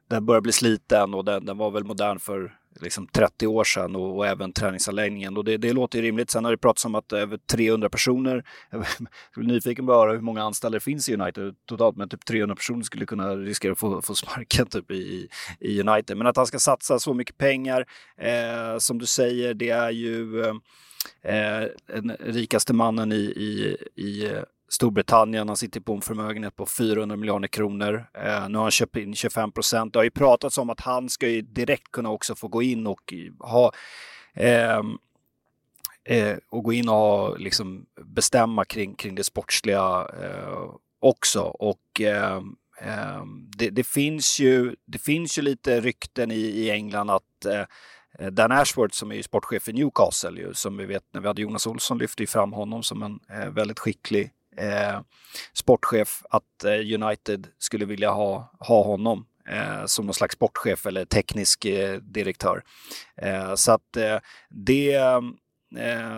den börjar bli sliten och den, den var väl modern för liksom 30 år sedan och, och även träningsanläggningen. Och det, det låter ju rimligt. Sen har det pratats om att över 300 personer, jag är nyfiken på att höra hur många anställda det finns i United totalt, men typ 300 personer skulle kunna riskera att få, få sparken typ i, i United. Men att han ska satsa så mycket pengar, eh, som du säger, det är ju eh, eh den rikaste mannen i, i, i Storbritannien. Han sitter på en förmögenhet på 400 miljoner kronor. Eh, nu har han köpt in 25 procent. Det har ju pratats om att han ska ju direkt kunna också få gå in och ha eh, eh, och gå in och liksom bestämma kring, kring det sportsliga eh, också. Och ehm, ehm, det, det, finns ju, det finns ju lite rykten i, i England att eh, eh Dan Ashworth som är sportchef i Newcastle, ju, som vi vet när vi hade Jonas Olsson lyfte ju fram honom som en eh, väldigt skicklig eh, sportchef att eh, United skulle vilja ha, ha honom eh, som någon slags sportchef eller teknisk eh, direktör. Eh, så att eh, det eh,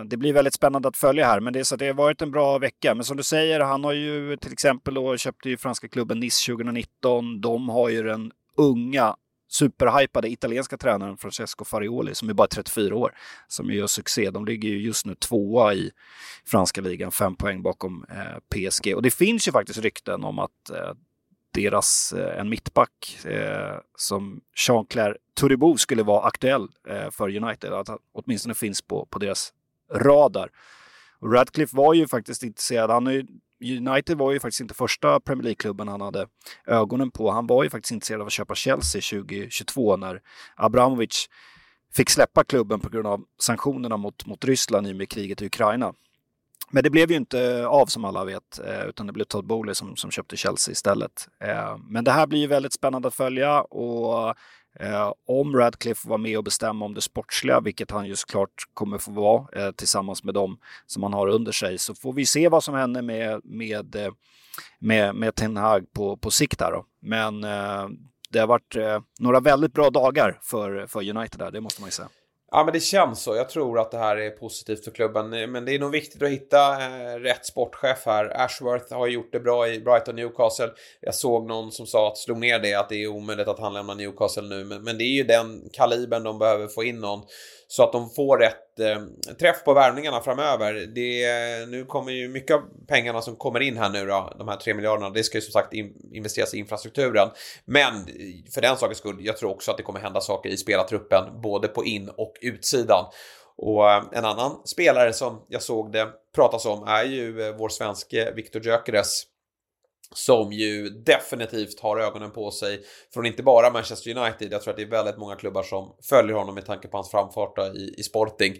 det blir väldigt spännande att följa här, men det, så det har varit en bra vecka. Men som du säger, han har ju till exempel då köpte ju franska klubben Nice 2019. De har ju den unga superhypade italienska tränaren Francesco Farioli som är bara 34 år, som gör succé. De ligger ju just nu tvåa i franska ligan, fem poäng bakom eh, PSG. Och det finns ju faktiskt rykten om att eh, deras, eh, en mittback eh, som Jean-Claire Turibo skulle vara aktuell eh, för United, att han åtminstone finns på, på deras radar. Och Radcliffe var ju faktiskt intresserad. Han är ju United var ju faktiskt inte första Premier League-klubben han hade ögonen på. Han var ju faktiskt intresserad av att köpa Chelsea 2022 när Abramovic fick släppa klubben på grund av sanktionerna mot, mot Ryssland i och med kriget i Ukraina. Men det blev ju inte av som alla vet, eh, utan det blev Todd Bowley som, som köpte Chelsea istället. Eh, men det här blir ju väldigt spännande att följa och Eh, om Radcliffe var med och bestämma om det sportsliga, vilket han ju såklart kommer få vara eh, tillsammans med dem som han har under sig, så får vi se vad som händer med, med, eh, med, med Ten Hag på, på sikt här då. Men eh, det har varit eh, några väldigt bra dagar för, för United där, det måste man ju säga. Ja, men det känns så. Jag tror att det här är positivt för klubben. Men det är nog viktigt att hitta eh, rätt sportchef här. Ashworth har gjort det bra i Brighton Newcastle. Jag såg någon som sa att slog ner det, att det är omöjligt att han lämnar Newcastle nu. Men, men det är ju den kalibern de behöver få in någon så att de får rätt eh, träff på värvningarna framöver. Det, nu kommer ju mycket av pengarna som kommer in här nu då, de här 3 miljarderna, det ska ju som sagt in, investeras i infrastrukturen. Men för den sakens skull, jag tror också att det kommer hända saker i spelartruppen, både på in och utsidan. Och eh, en annan spelare som jag såg det pratas om är ju eh, vår svenske Viktor Gyökeres som ju definitivt har ögonen på sig från inte bara Manchester United. Jag tror att det är väldigt många klubbar som följer honom med tanke på hans framfart i, i Sporting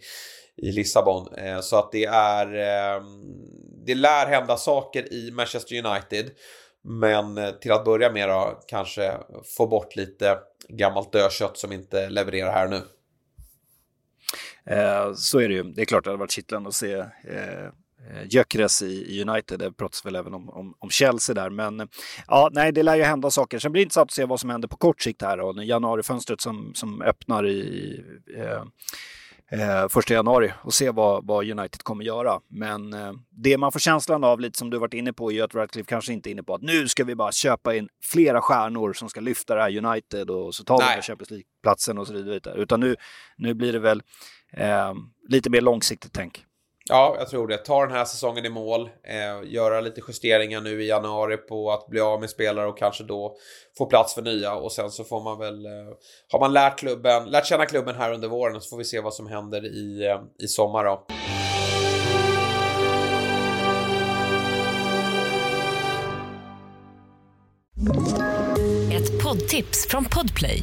i Lissabon. Eh, så att det är... Ehm, det lär hända saker i Manchester United. Men eh, till att börja med då kanske få bort lite gammalt dödkött som inte levererar här nu. Eh, så är det ju. Det är klart att det hade varit kittlande att se Eh, Gyökeres i, United. Det pratas väl även om, om, om, Chelsea där. Men ja, nej, det lär ju hända saker. Sen blir det intressant att se vad som händer på kort sikt här. Och januarifönstret som, som öppnar i eh, eh, första januari och se vad, vad United kommer göra. Men eh, det man får känslan av, lite som du varit inne på, är att Radcliffe kanske inte är inne på att nu ska vi bara köpa in flera stjärnor som ska lyfta det här United och så tar vi den Champions League-platsen och så vidare. Utan nu, nu blir det väl eh, lite mer långsiktigt tänk. Ja, jag tror det. Ta den här säsongen i mål, eh, göra lite justeringar nu i januari på att bli av med spelare och kanske då få plats för nya och sen så får man väl, eh, har man lärt klubben, lärt känna klubben här under våren så får vi se vad som händer i, eh, i sommar då. Ett poddtips från Podplay.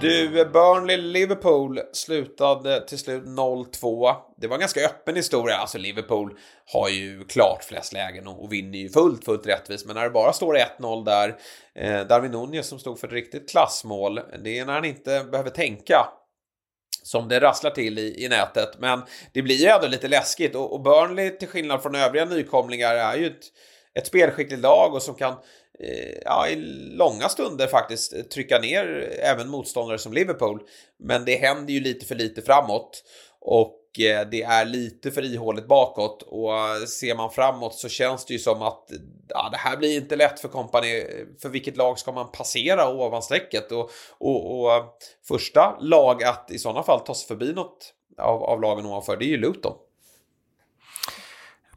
Du, Burnley-Liverpool slutade till slut 0-2. Det var en ganska öppen historia. Alltså Liverpool har ju klart flest lägen och vinner ju fullt, fullt rättvist. Men när det bara står 1-0 där, eh, Darwin Nunez som stod för ett riktigt klassmål, det är när han inte behöver tänka som det rasslar till i, i nätet. Men det blir ju ändå lite läskigt och, och Burnley till skillnad från övriga nykomlingar är ju ett, ett spelskickligt lag och som kan Eh, ja, i långa stunder faktiskt eh, trycka ner eh, även motståndare som Liverpool. Men det händer ju lite för lite framåt och det är lite för ihåligt bakåt och ser man framåt så känns det ju som att ja, det här blir inte lätt för kompani. För vilket lag ska man passera ovan strecket? Och, och, och första lag att i sådana fall ta sig förbi något av, av lagen ovanför, det är ju Luton.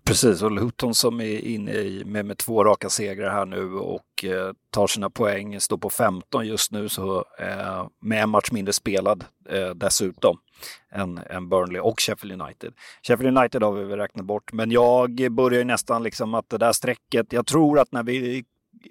Precis, och Luton som är inne i, med, med två raka segrar här nu och eh, tar sina poäng, står på 15 just nu så eh, med en match mindre spelad eh, dessutom än, än Burnley och Sheffield United. Sheffield United har vi väl räknat bort, men jag börjar nästan liksom att det där strecket, jag tror att när vi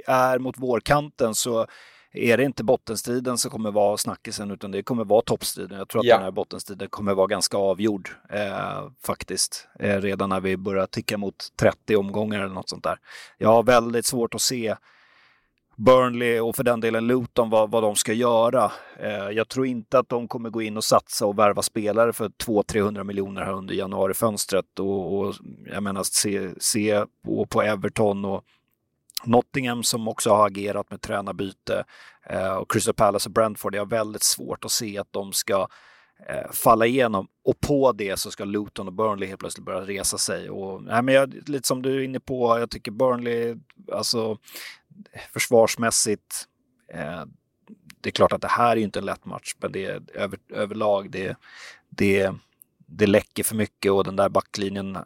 är mot vårkanten så är det inte bottenstriden som kommer vara snackisen utan det kommer vara toppstriden. Jag tror att ja. den här bottenstriden kommer vara ganska avgjord eh, faktiskt. Eh, redan när vi börjar ticka mot 30 omgångar eller något sånt där. Jag har väldigt svårt att se Burnley och för den delen Luton vad, vad de ska göra. Eh, jag tror inte att de kommer gå in och satsa och värva spelare för 200-300 miljoner här under januarifönstret. Och, och jag menar se, se på, på Everton och Nottingham som också har agerat med tränarbyte eh, och Crystal Palace och Brentford. Jag har väldigt svårt att se att de ska eh, falla igenom och på det så ska Luton och Burnley helt plötsligt börja resa sig. Och, nej, men jag, lite som du är inne på, jag tycker Burnley, alltså försvarsmässigt, eh, det är klart att det här är inte en lätt match, men det är över, överlag, det, det, det läcker för mycket och den där backlinjen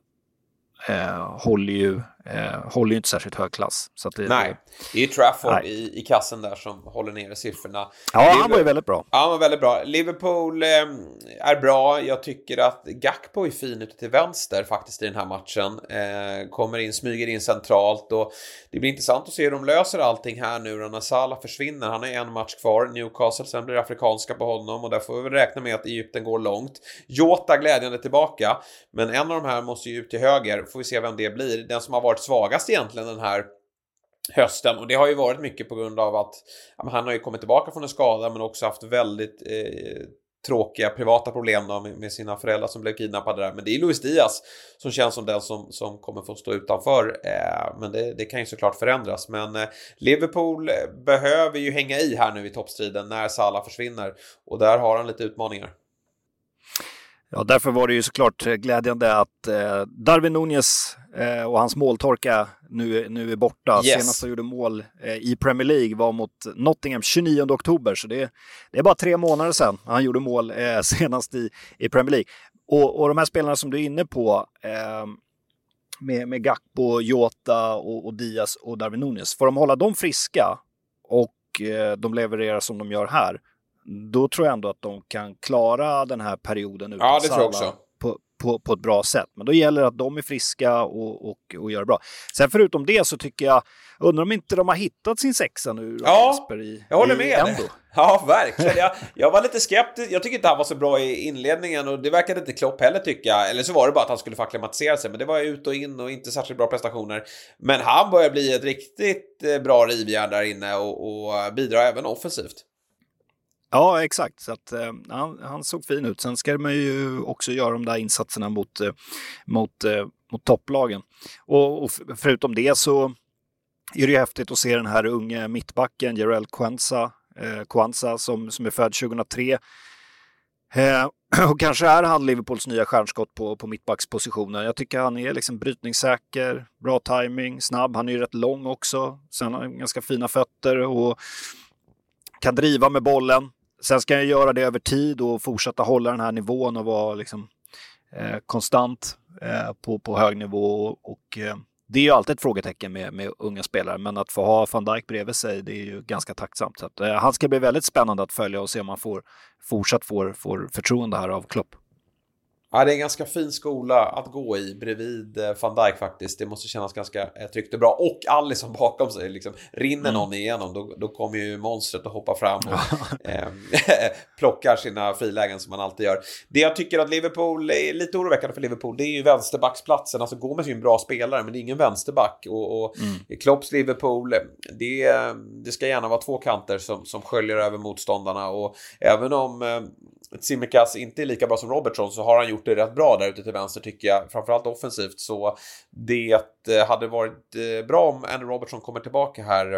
eh, håller, ju, eh, håller ju inte särskilt hög klass. Så det, nej, det är ju Trafford i, i kassen där som håller nere siffrorna. Ja, Liverpool, han var ju väldigt bra. Ja, han var väldigt bra. Liverpool eh, är bra. Jag tycker att Gakpo är fin ute till vänster faktiskt i den här matchen. Eh, kommer in, smyger in centralt och det blir intressant att se hur de löser allting här nu när Salah försvinner. Han har en match kvar, Newcastle, sen blir det afrikanska på honom och där får vi väl räkna med att Egypten går långt. Jota glädjande tillbaka, men en av de här måste ju ut till höger. Får vi se vem det blir. Den som har varit svagast egentligen den här hösten och det har ju varit mycket på grund av att ja, han har ju kommit tillbaka från en skada men också haft väldigt eh, tråkiga privata problem då med, med, sina föräldrar som blev kidnappade där. Men det är Luis Diaz som känns som den som, som kommer få stå utanför. Eh, men det, det, kan ju såklart förändras. Men eh, Liverpool behöver ju hänga i här nu i toppstriden när Salah försvinner och där har han lite utmaningar. Ja, därför var det ju såklart glädjande att eh, Darwin Nunez eh, och hans måltorka nu, nu är borta. Yes. Senast han gjorde mål eh, i Premier League var mot Nottingham 29 oktober, så det, det är bara tre månader sedan han gjorde mål eh, senast i, i Premier League. Och, och de här spelarna som du är inne på, eh, med, med Gakpo, Jota och, och Diaz och Darwin Nunez, får de hålla dem friska och eh, de levererar som de gör här, då tror jag ändå att de kan klara den här perioden utan ja, det tror jag också. På, på, på, ett bra sätt. Men då gäller det att de är friska och, och, och gör det bra. Sen förutom det så tycker jag, undrar om inte de har hittat sin sexa nu, ja, Jesper, i, jag håller med. Ja, verkligen. Jag, jag var lite skeptisk. Jag tycker inte han var så bra i inledningen och det verkade inte Klopp heller tycka. Eller så var det bara att han skulle få acklimatisera sig, men det var ut och in och inte särskilt bra prestationer. Men han börjar bli ett riktigt eh, bra rivjärn där inne och, och bidrar även offensivt. Ja, exakt. Så att, eh, han, han, såg fin ut. Sen ska man ju också göra de där insatserna mot, eh, mot, eh, mot topplagen. Och, och, förutom det så är det ju häftigt att se den här unge mittbacken, Jarell Kwanza, eh, Kwanza som, som är född 2003. Eh, och kanske är han Liverpools nya stjärnskott på, på mittbackspositionen. Jag tycker han är liksom brytningssäker, bra timing, snabb. Han är ju rätt lång också. Sen har han ganska fina fötter och kan driva med bollen. Sen ska jag göra det över tid och fortsätta hålla den här nivån och vara liksom, eh, konstant eh, på, på hög nivå. Och, eh, det är ju alltid ett frågetecken med, med unga spelare, men att få ha van Dijk bredvid sig, det är ju ganska tacksamt. Så att, eh, han ska bli väldigt spännande att följa och se om han får, fortsatt får, får förtroende här av Klopp. Ja, det är en ganska fin skola att gå i bredvid eh, van Dijk faktiskt. Det måste kännas ganska eh, tryggt och bra. Och Alisson bakom sig. Liksom. Rinner mm. någon igenom då, då kommer ju monstret att hoppa fram och eh, plockar sina frilägen som man alltid gör. Det jag tycker att Liverpool är lite oroväckande för Liverpool det är ju vänsterbacksplatsen. Alltså Gomes är ju en bra spelare men det är ingen vänsterback. Och, och mm. Klopps Liverpool, det, det ska gärna vara två kanter som, som sköljer över motståndarna. Och även om eh, Tsimikas inte är lika bra som Robertson så har han gjort det rätt bra där ute till vänster tycker jag. Framförallt offensivt så det eh, hade varit eh, bra om Andy Robertson kommer tillbaka här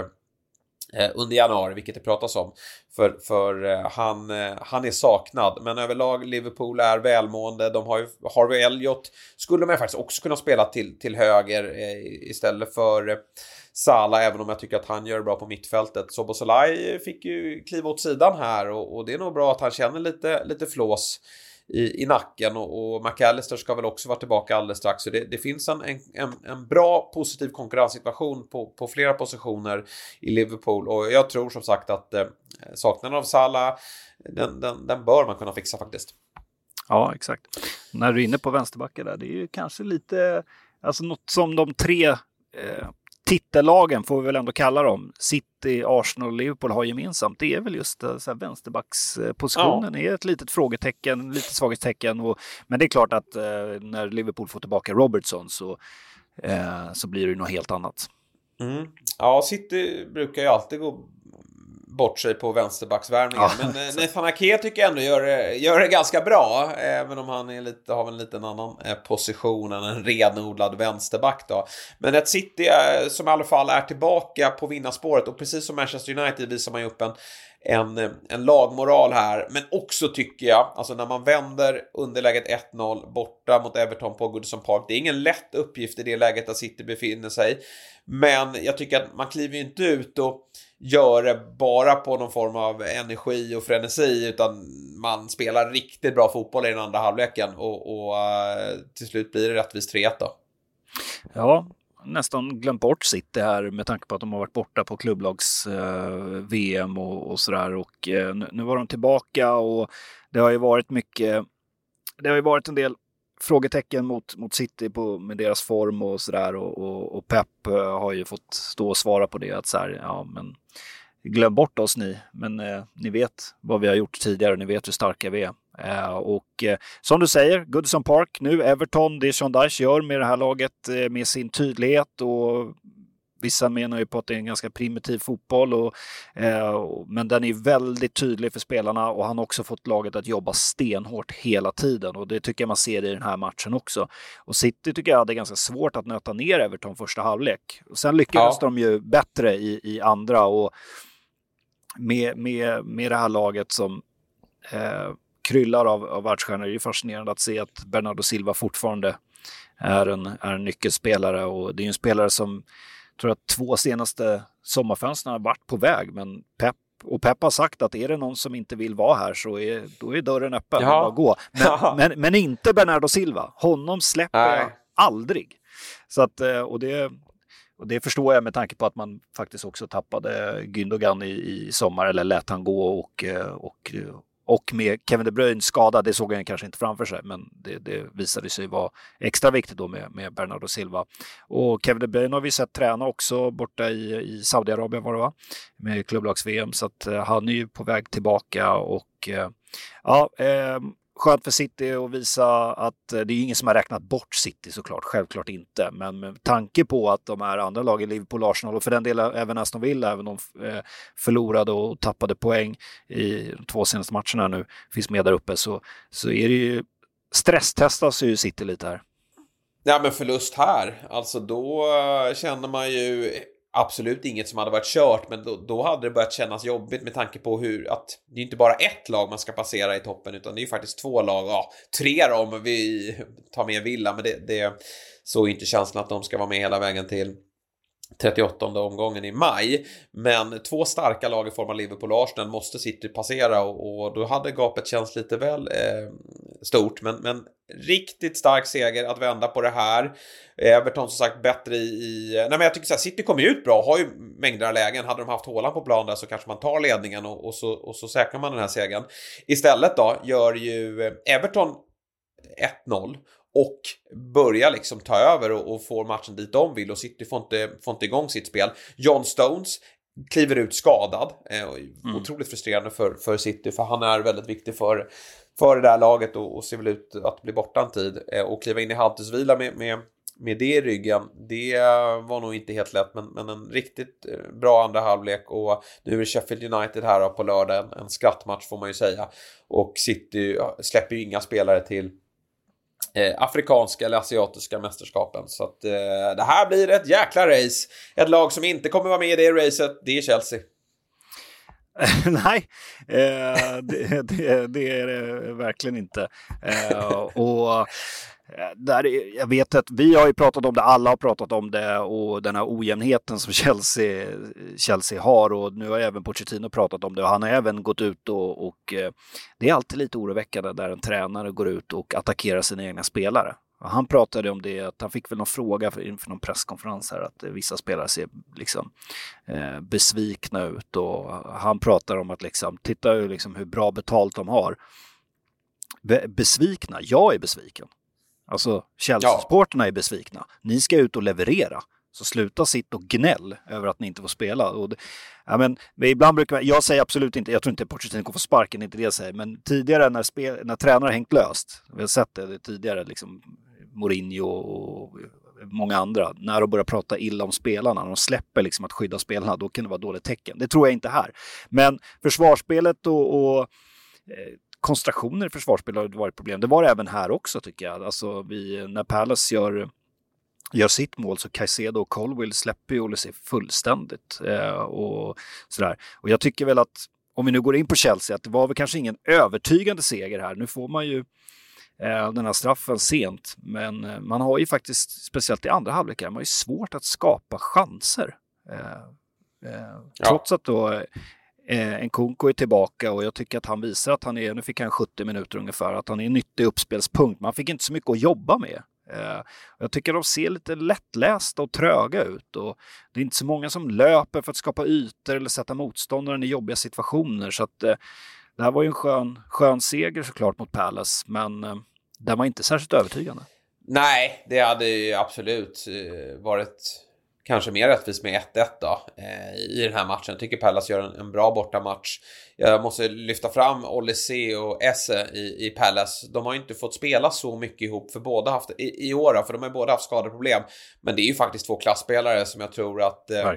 eh, under januari, vilket det pratas om. För, för han, han är saknad. Men överlag Liverpool är välmående. De har ju Harvey Elliot. Skulle man faktiskt också kunna spela till, till höger istället för Sala, även om jag tycker att han gör bra på mittfältet. Sobosolai fick ju kliva åt sidan här och, och, det är nog bra att han känner lite, lite flås i, i nacken och, och McAllister ska väl också vara tillbaka alldeles strax. Så det, det finns en, en, en bra positiv konkurrenssituation på, på flera positioner i Liverpool och jag tror som sagt att eh, saknaden av Salah den, den, den bör man kunna fixa faktiskt. Ja, exakt. När du är inne på vänsterbackar där, det är ju kanske lite, alltså något som de tre eh, titellagen får vi väl ändå kalla dem, City, Arsenal och Liverpool har gemensamt, det är väl just eh, så här, vänsterbackspositionen ja. är ett litet frågetecken, lite svaghetstecken. Och, men det är klart att eh, när Liverpool får tillbaka Robertson så, eh, så blir det något helt annat. Mm. Ja, City brukar ju alltid gå bort sig på vänsterbacksvärvningen. Ja, Men eh, Nathan Ake tycker jag ändå gör, gör det ganska bra. Även om han är lite, har en liten annan eh, position än en renodlad vänsterback då. Men ett City eh, som i alla fall är tillbaka på vinnarspåret och precis som Manchester United visar man ju upp en en, en lagmoral här, men också tycker jag, alltså när man vänder underläget 1-0 borta mot Everton på Goodison Park, det är ingen lätt uppgift i det läget där City befinner sig. Men jag tycker att man kliver ju inte ut och gör det bara på någon form av energi och frenesi utan man spelar riktigt bra fotboll i den andra halvleken och, och uh, till slut blir det rättvist 3-1 då. Ja, nästan glömt bort City här med tanke på att de har varit borta på klubblags-VM eh, och, och sådär. Och eh, nu, nu var de tillbaka och det har ju varit mycket, det har ju varit en del frågetecken mot, mot City på, med deras form och sådär och, och, och, Pep eh, har ju fått stå och svara på det att så här, ja men glöm bort oss ni, men eh, ni vet vad vi har gjort tidigare, ni vet hur starka vi är. Eh, och eh, som du säger, Goodison Park nu, Everton, det Sean Dyche gör med det här laget eh, med sin tydlighet och Vissa menar ju på att det är en ganska primitiv fotboll, och, eh, men den är väldigt tydlig för spelarna och han har också fått laget att jobba stenhårt hela tiden och det tycker jag man ser i den här matchen också. Och City tycker jag hade ganska svårt att nöta ner Everton första halvlek. Sen lyckades ja. de ju bättre i, i andra och med, med, med det här laget som eh, kryllar av, av världsstjärnor. Det är fascinerande att se att Bernardo Silva fortfarande är en, är en nyckelspelare och det är en spelare som tror att två senaste sommarfönstren har varit på väg, men Pep och Pep har sagt att är det någon som inte vill vara här så är, då är dörren öppen. Ja. Gå. Men, men, men, inte Bernardo Silva. Honom släpper Nej. jag aldrig. Så att, eh, och det, och det förstår jag med tanke på att man faktiskt också tappade Gündogan i, i sommar, eller lät han gå och, eh, och, och med Kevin De Bruyne skadad, det såg han kanske inte framför sig, men det, det visade sig vara extra viktigt då med, med Bernardo Silva. Och Kevin De Bruyne har vi sett träna också borta i, i Saudiarabien var det va? Med klubblags-VM, så att eh, han är ju på väg tillbaka och eh, ja, eh, skönt för City att visa att eh, det är ingen som har räknat bort City såklart, självklart inte. Men med tanke på att de här andra lagen, Liverpool, Arsenal och för den delen även Aston Villa, även om de förlorade och tappade poäng i de två senaste matcherna nu, finns med där uppe, så, så är det ju stresstestas ju City lite här. Ja men förlust här, alltså då eh, känner man ju absolut inget som hade varit kört, men då, då, hade det börjat kännas jobbigt med tanke på hur att det är inte bara ett lag man ska passera i toppen, utan det är ju faktiskt två lag, ja, tre då om vi tar med Villa, men det, det så är inte känslan att de ska vara med hela vägen till. 38 omgången i maj. Men två starka lag i form av Liverpool och Arsenal måste City passera och, och då hade gapet känts lite väl eh, stort. Men, men riktigt stark seger att vända på det här. Everton som sagt bättre i... i nej men jag tycker så här, City kommer ju ut bra, har ju mängder av lägen. Hade de haft Håland på plan där så kanske man tar ledningen och, och, så, och så säkrar man den här segern. Istället då gör ju Everton 1-0 och börjar liksom ta över och, och får matchen dit de vill och City får inte, får inte igång sitt spel. John Stones kliver ut skadad. Eh, mm. Otroligt frustrerande för, för City för han är väldigt viktig för, för det där laget och, och ser väl ut att bli borta en tid. Eh, och kliva in i halvtidsvila med, med, med det i ryggen, det var nog inte helt lätt men, men en riktigt eh, bra andra halvlek och nu är Sheffield United här på lördag, en, en skrattmatch får man ju säga. Och City släpper ju inga spelare till Eh, afrikanska eller asiatiska mästerskapen. Så att eh, det här blir ett jäkla race. Ett lag som inte kommer vara med i det racet, det är Chelsea. Nej, eh, det, det, det, är det verkligen inte. Eh, och Eh, där, jag vet att vi har ju pratat om det, alla har pratat om det och den här ojämnheten som Chelsea, Chelsea har och nu har även Pochettino pratat om det och han har även gått ut och, och eh, det är alltid lite oroväckande där en tränare går ut och attackerar sina egna spelare. Han pratade om det, att han fick väl någon fråga inför någon presskonferens här, att vissa spelare ser liksom eh, besvikna ut och han pratar om att liksom, titta liksom hur bra betalt de har. Be besvikna, jag är besviken. Alltså Chelsea-supporterna är besvikna. Ni ska ut och leverera. Så sluta sitt och gnäll över att ni inte får spela. Och det, ja, men, ibland brukar man, jag säger absolut inte, jag tror inte Pochettino kommer få sparken, inte det jag säger, men tidigare när, spel, när tränare hängt löst, vi har sett det tidigare, liksom Mourinho och många andra, när de börjar prata illa om spelarna, när de släpper liksom att skydda spelarna, då kan det vara dåligt tecken. Det tror jag inte här. Men försvarsspelet och, och eh, koncentrationer i försvarsspel har varit problem. Det var det även här också tycker jag. Alltså vi, när Palace gör, gör sitt mål så Caicedo och Colwill släpper ju Olise fullständigt. Eh, och, sådär. och jag tycker väl att om vi nu går in på Chelsea, att det var väl kanske ingen övertygande seger här. Nu får man ju eh, den här straffen sent, men eh, man har ju faktiskt, speciellt i andra halvlek, man har ju svårt att skapa chanser. Eh, eh, trots att då Eh, Nkunku är tillbaka och jag tycker att han visar att han är, nu fick han 70 minuter ungefär, att han är en nyttig uppspelspunkt. Man fick inte så mycket att jobba med. Eh, jag tycker de ser lite lättlästa och tröga ut och det är inte så många som löper för att skapa ytor eller sätta motståndaren i jobbiga situationer. Så att eh, det här var ju en skön, skön seger såklart mot Palace, men eh, den var inte särskilt övertygande. Nej, det hade ju absolut eh, varit kanske mer rättvist med 1-1 då eh, i den här matchen. Jag tycker Pallas gör en, en bra bortamatch. Jag måste lyfta fram Olise och Esse i, i Pallas. De har ju inte fått spela så mycket ihop för båda haft, i, i år, för de har båda haft skadeproblem. Men det är ju faktiskt två klassspelare som jag tror att eh,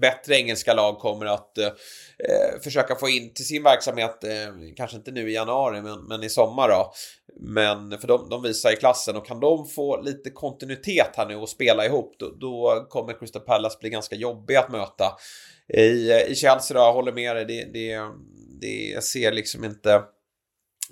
bättre engelska lag kommer att eh, eh, försöka få in till sin verksamhet, eh, kanske inte nu i januari, men, men i sommar då. Men för de, de visar i klassen och kan de få lite kontinuitet här nu och spela ihop, då, då kommer Crystal Palace bli ganska jobbig att möta. I, i Chelsea då, jag håller med dig, det, det, det ser liksom inte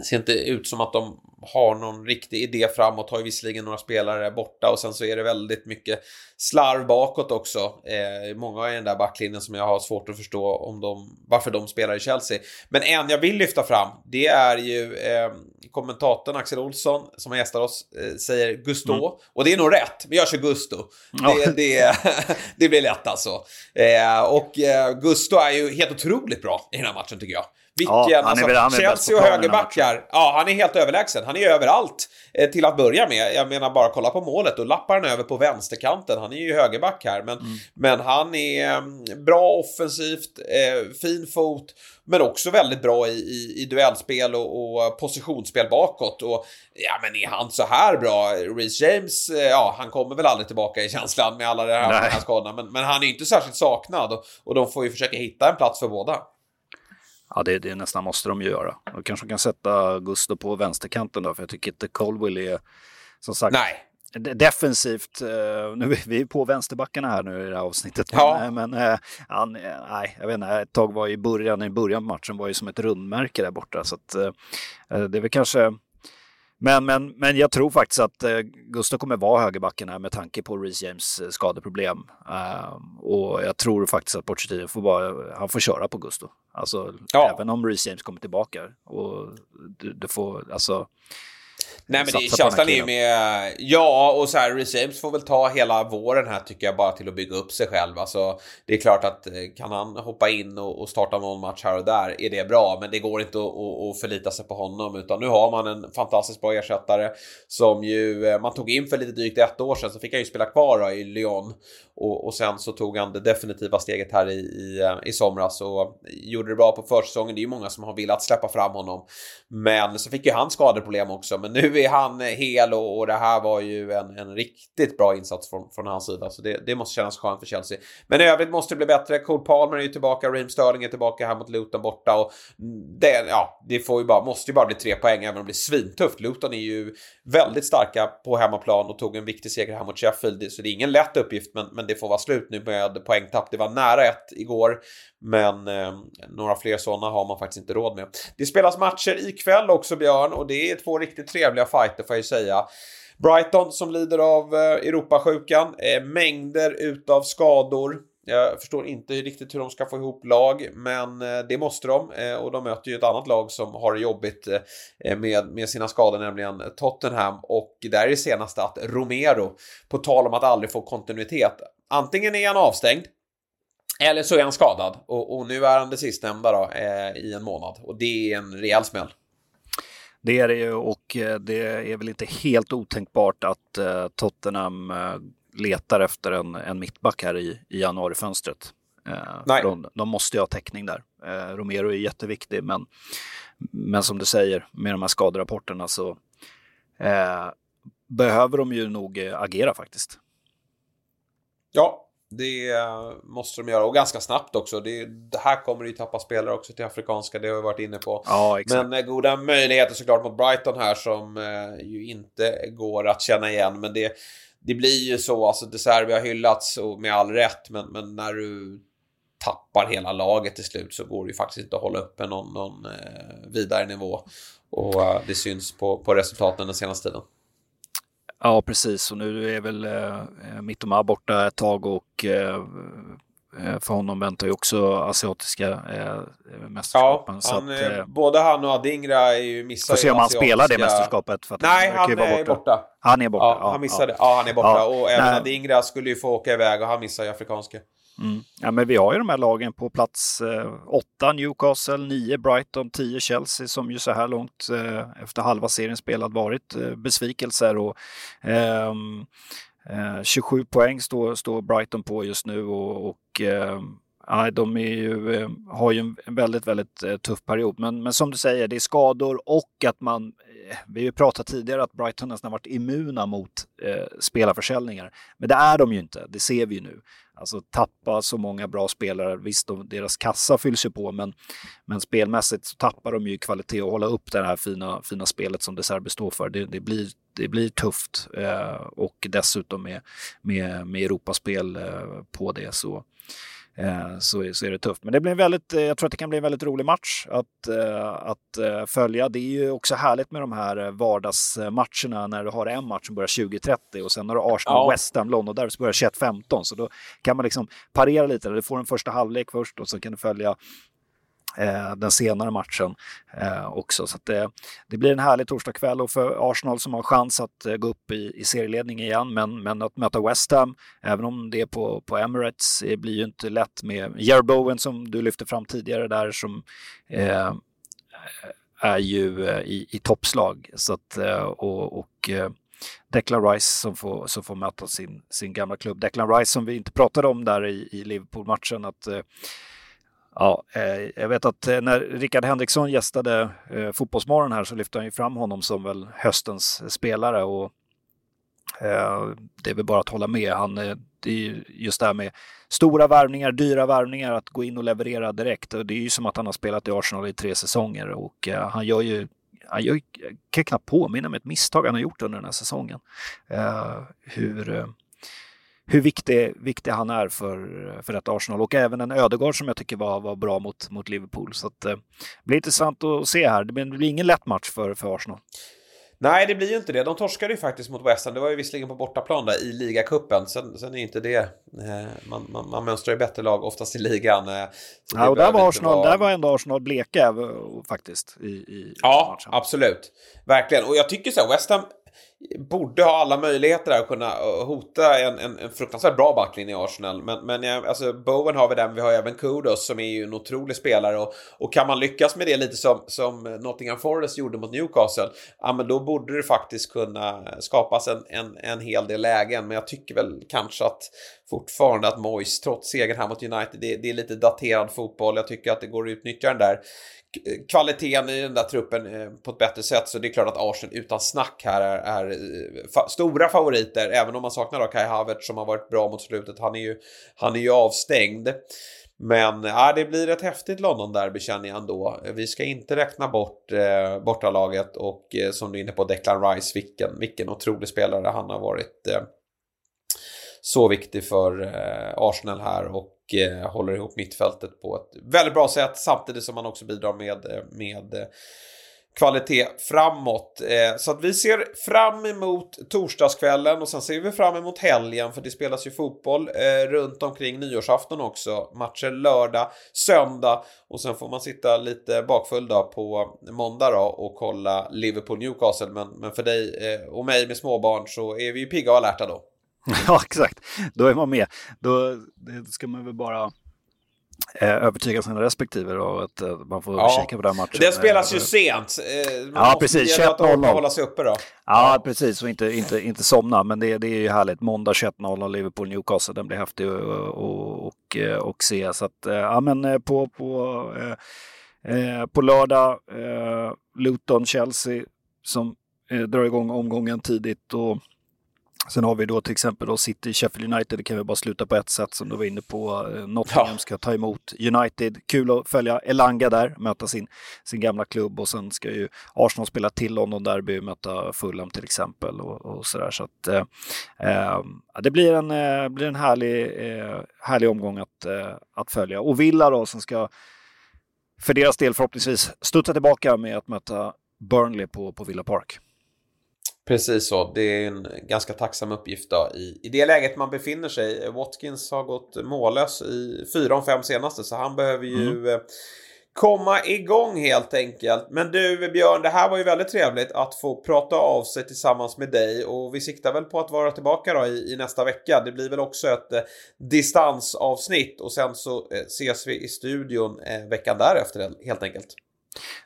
ser inte ut som att de har någon riktig idé framåt, har ju visserligen några spelare borta och sen så är det väldigt mycket slarv bakåt också. Eh, många i den där backlinjen som jag har svårt att förstå om de, varför de spelar i Chelsea. Men en jag vill lyfta fram, det är ju eh, kommentatorn Axel Olsson som har gästat oss, eh, säger Gusto. Mm. Och det är nog rätt, men jag kör Gusto. Ja. Det, det, det blir lätt alltså. Eh, och eh, Gusto är ju helt otroligt bra i den här matchen tycker jag. Vilken, Ja, alltså, väl- Chelsea och högerbackar, ja han är helt överlägsen. Han är överallt eh, till att börja med. Jag menar bara kolla på målet och lappar han över på vänsterkanten. Han är ju högerback här, men, men han är mm, bra offensivt, eh, fin fot, men också väldigt bra i, i, i duellspel och, och positionsspel bakåt. Och ja, men är han så här bra? Reece James, eh, ja, han kommer väl aldrig tillbaka i känslan med alla de här, skadorna, men, men han är inte särskilt saknad och, och de får ju försöka hitta en plats för båda. Ja, det, det nästan måste de ju göra. Då kanske de kan sätta Gusto på vänsterkanten då, för jag tycker inte Colwell är, som sagt, Nej, de- defensivt. eh, nu är vi på vänsterbackarna här nu i det här avsnittet. Men, Ja. men eh, han, eh, nej, jag vet inte, ett tag var i början, i början på matchen var ju som ett rundmärke där borta. Så att, det är väl kanske... Men, men, men jag tror faktiskt att eh, Gustav kommer vara högerbacken här med tanke på Reece James eh, skadeproblem. Eh, och jag tror faktiskt att Pochettino får bara, han får köra på Gustav. Alltså Ja. även om Reece James kommer tillbaka. Och du, du får, alltså... Nej men det, känslan är ju med, ja och så här, Reece James får väl ta hela våren här tycker jag bara till att bygga upp sig själv. Alltså det är klart att eh, kan han hoppa in och, och starta någon match här och där är det bra, men det går inte att, att, att förlita sig på honom utan nu har man en fantastiskt bra ersättare som ju eh, man tog in för lite drygt ett år sedan så fick han ju spela kvar då, i Lyon och, och sen så tog han det definitiva steget här i, i, eh, i somras och gjorde det bra på försäsongen. Det är ju många som har velat släppa fram honom. Men så fick ju han skadeproblem också. Men nu är han hel och, och det här var ju en, en riktigt bra insats från, från hans sida. Så det, det måste kännas skönt för Chelsea. Men i övrigt måste det bli bättre. Cole Palmer är ju tillbaka, Raheem Sterling är tillbaka här mot Luton borta. Och det, ja, det får ju bara, måste ju bara bli tre poäng även om det blir svintufft. Luton är ju väldigt starka på hemmaplan och tog en viktig seger här mot Sheffield. Så det är ingen lätt uppgift men, men det får vara slut nu med poängtapp. Det var nära ett igår men eh, några fler sådana har man faktiskt inte råd med. Det spelas matcher ikväll också Björn och det är två riktigt trevliga fighter får jag ju säga. Brighton som lider av eh, Europasjukan, mängder utav skador. Jag förstår inte riktigt hur de ska få ihop lag, men eh, det måste de. Eh, och de möter ju ett annat lag som har det jobbigt med, med sina skador, nämligen Tottenham. Och där är det senaste att Romero, på tal om att aldrig få kontinuitet, antingen är han avstängd eller så är han skadad och, och nu är han det sistnämnda då eh, i en månad och det är en rejäl smäll. Det är det ju och eh, det är väl inte helt otänkbart att eh, Tottenham eh, letar efter en, en mittback här i, i januarifönstret. Nej. De, de måste ju ha täckning där. Romero är jätteviktig men, men som du säger med de här skaderapporterna så eh, behöver de ju nog agera faktiskt. Ja, det måste de göra och ganska snabbt också. Det, det här kommer ju tappa spelare också till afrikanska, det har vi varit inne på. Ja. Men eh, goda möjligheter såklart mot Brighton här som eh, ju inte går att känna igen. Men det, det blir ju så, alltså De Serbi har hyllats och med all rätt, men, men när du tappar hela laget till slut så går det ju faktiskt inte att hålla uppe någon, någon eh, vidare nivå. Och eh, det syns på, på resultaten den senaste tiden. Ja, precis. Och nu är väl eh, Mittoma borta ett tag och eh, eh, för honom väntar ju också asiatiska eh, mästerskapen. Ja, så han, att, eh, eh, både han och Adingra är ju missar får se om han spelar det mästerskapet. För att Nej, han vara är borta. Han är borta. Ja, han missade. Ja, han är borta. Ja. Och även Nej. Adingra skulle ju få åka iväg och han missar ju afrikanska. Mm. Ja, men vi har ju de här lagen på plats eh, 8 Newcastle, 9 Brighton, 10 Chelsea som ju så här långt eh, efter halva serien spelad varit eh, besvikelser. Och, ehm, eh, 27 poäng står, står Brighton på just nu och, och eh, ja, de är ju, eh, har ju en väldigt, väldigt eh, tuff period. Men, men som du säger, det är skador och att man, eh, vi har ju pratat tidigare att Brighton nästan varit immuna mot eh, spelarförsäljningar. Men det är de ju inte, det ser vi ju nu. Alltså tappa så många bra spelare, visst de, deras kassa fylls ju på men, men spelmässigt så tappar de ju kvalitet och hålla upp det här fina, fina spelet som De Serbi står för. Det, det, blir, det blir tufft eh, och dessutom med, med, med Europaspel eh, på det så, så, är, så är det tufft. Men det blir en väldigt, eh, jag tror att det kan bli en väldigt rolig match att, eh, att eh, följa. Det är ju också härligt med de här eh, vardagsmatcherna när du har en match som börjar 20.30 och sen har du Arsenal Ja. West Ham London där börjar 21.15 så då kan man liksom parera lite. Du får en första halvlek först och så kan du följa eh, Eh, den senare matchen eh, också. Så att det, det blir en härlig torsdagkväll och för Arsenal som har chans att eh, gå upp i, i serieledning igen. Men, men att möta West Ham, även om det är på, på Emirates, det blir ju inte lätt med Jerry Bowen som du lyfte fram tidigare där som eh, är ju i, i toppslag. Så att, och, och Declan Rice som får, som får möta sin, sin gamla klubb. Declan Rice som vi inte pratade om där i, i Liverpool-matchen. Att, Ja, eh, jag vet att eh, när Rickard Henriksson gästade eh, Fotbollsmorgon här så lyfte han ju fram honom som väl höstens spelare och eh, det är väl bara att hålla med. Han, det är just det här med stora värvningar, dyra värvningar, att gå in och leverera direkt. Och det är ju som att han har spelat i Arsenal i tre säsonger och han gör ju han gör, jag kan knappt påminna mig ett misstag han har gjort under den här säsongen. hur hur viktig, viktig han är för, för ett Arsenal och även en Ödegård som jag tycker var, var bra mot, mot Liverpool. Så att, eh, det blir intressant att se här. Det blir, det blir ingen lätt match för, för Arsenal. Nej, det blir ju inte det. De torskade ju faktiskt mot West Ham. Det var ju visserligen på bortaplan där i ligacupen. Sen, sen är inte det... Eh, man, man, man mönstrar ju bättre lag oftast i ligan. Eh, ja, och där var, Arsenal, vara... där var ändå Arsenal bleka faktiskt. I, i ja, matchen. absolut. Verkligen. Och jag tycker så här, West Ham borde ha alla möjligheter att kunna eh, hota en, en, en fruktansvärt bra backlinje i Arsenal. Men, men alltså Bowen har vi den, vi har även Kudos som är ju en otrolig spelare och, och kan man lyckas med det lite som, som Nottingham Forest gjorde mot Newcastle, ja men då borde det faktiskt kunna skapas en, en, en hel del lägen. Men jag tycker väl kanske att fortfarande att Moyes, trots segern här mot United, det, det, är lite daterad fotboll. Jag tycker att det går att utnyttja den där kvaliteten i den där truppen eh, på ett bättre sätt så det är klart att Arsenal utan snack här är, är eh, fa stora favoriter även om man saknar då Kai Havertz som har varit bra mot slutet. Han är ju, han är ju avstängd. Men ja, det blir ett häftigt London-derby känner jag ändå. Vi ska inte räkna bort eh, bortalaget och eh, som du är inne på Declan Rice, vilken, vilken otrolig spelare han har varit. Eh, så viktig för eh, Arsenal här och eh, håller ihop mittfältet på ett väldigt bra sätt samtidigt som man också bidrar med, eh, med eh, kvalitet framåt. Eh, så att vi ser fram emot torsdagskvällen och sen ser vi fram emot helgen för det spelas ju fotboll runt omkring nyårsafton också. Matcher lördag, söndag och sen får man sitta lite bakfull då på måndag då och kolla Liverpool-Newcastle. Men, men för dig och mig med småbarn så är vi ju pigga och alerta då. Ja, exakt. Då är man med. Då ska man väl bara eh, övertyga sina respektive och att eh, man får ja. kika på den matchen. Det spelas ju eh, sent. Man ja, precis. 21.00. hålla sig uppe då. Ja, precis. Och inte, inte, inte somna. Men det, det är ju härligt. Måndag 21.00 Liverpool-Newcastle. Den blir häftig att och, och, och se. Så att, ja men på, på, eh, på lördag, eh, Luton-Chelsea som eh, drar igång omgången tidigt. och Sen har vi då till exempel då City, Sheffield United, det kan vi bara sluta på ett sätt som du var inne på. Eh, Nottingham ska ta emot United. Kul att följa Elanga där, möta sin, sin gamla klubb och sen ska ju Arsenal spela till London Derby, möta Fulham till exempel och, och sådär. Så att eh, eh, det blir en, eh, blir en härlig, eh, härlig omgång att, eh, att följa. Och Villa då som ska för deras del förhoppningsvis studsa tillbaka med att möta Burnley på, på Villa Park. Precis så, det är en ganska tacksam uppgift då i, i det läget man befinner sig. Watkins har gått mållös i fyra av fem senaste så han behöver ju mm. Eh, komma igång helt enkelt. Men du Björn, det här var ju väldigt trevligt att få prata av sig tillsammans med dig och vi siktar väl på att vara tillbaka då i, i nästa vecka. Det blir väl också ett eh, distansavsnitt och sen så eh, ses vi i studion eh, veckan därefter helt enkelt.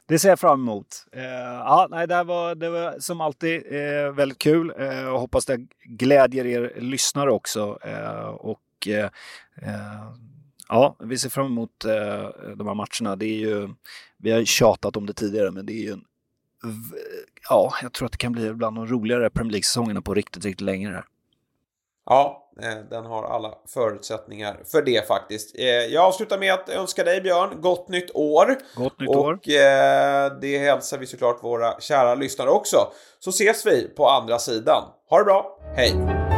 Det ser jag fram emot. Eh, ja, nej, det, var, det var som alltid eh, väldigt kul eh, och hoppas det glädjer er lyssnare också. Eh, och eh, eh, ja, vi ser fram emot de här matcherna. Det är ju, vi har tjatat om det tidigare, men det är ju en Ja, jag tror att det kan bli bland de roligare Premier League-säsongerna på riktigt, riktigt länge. Här. Ja, den har alla förutsättningar för det faktiskt. Eh, jag avslutar med att önska dig Björn gott nytt år. Gott nytt och år. Och eh, det hälsar vi såklart våra kära lyssnare också. Så ses vi på andra sidan. Ha det bra, hej!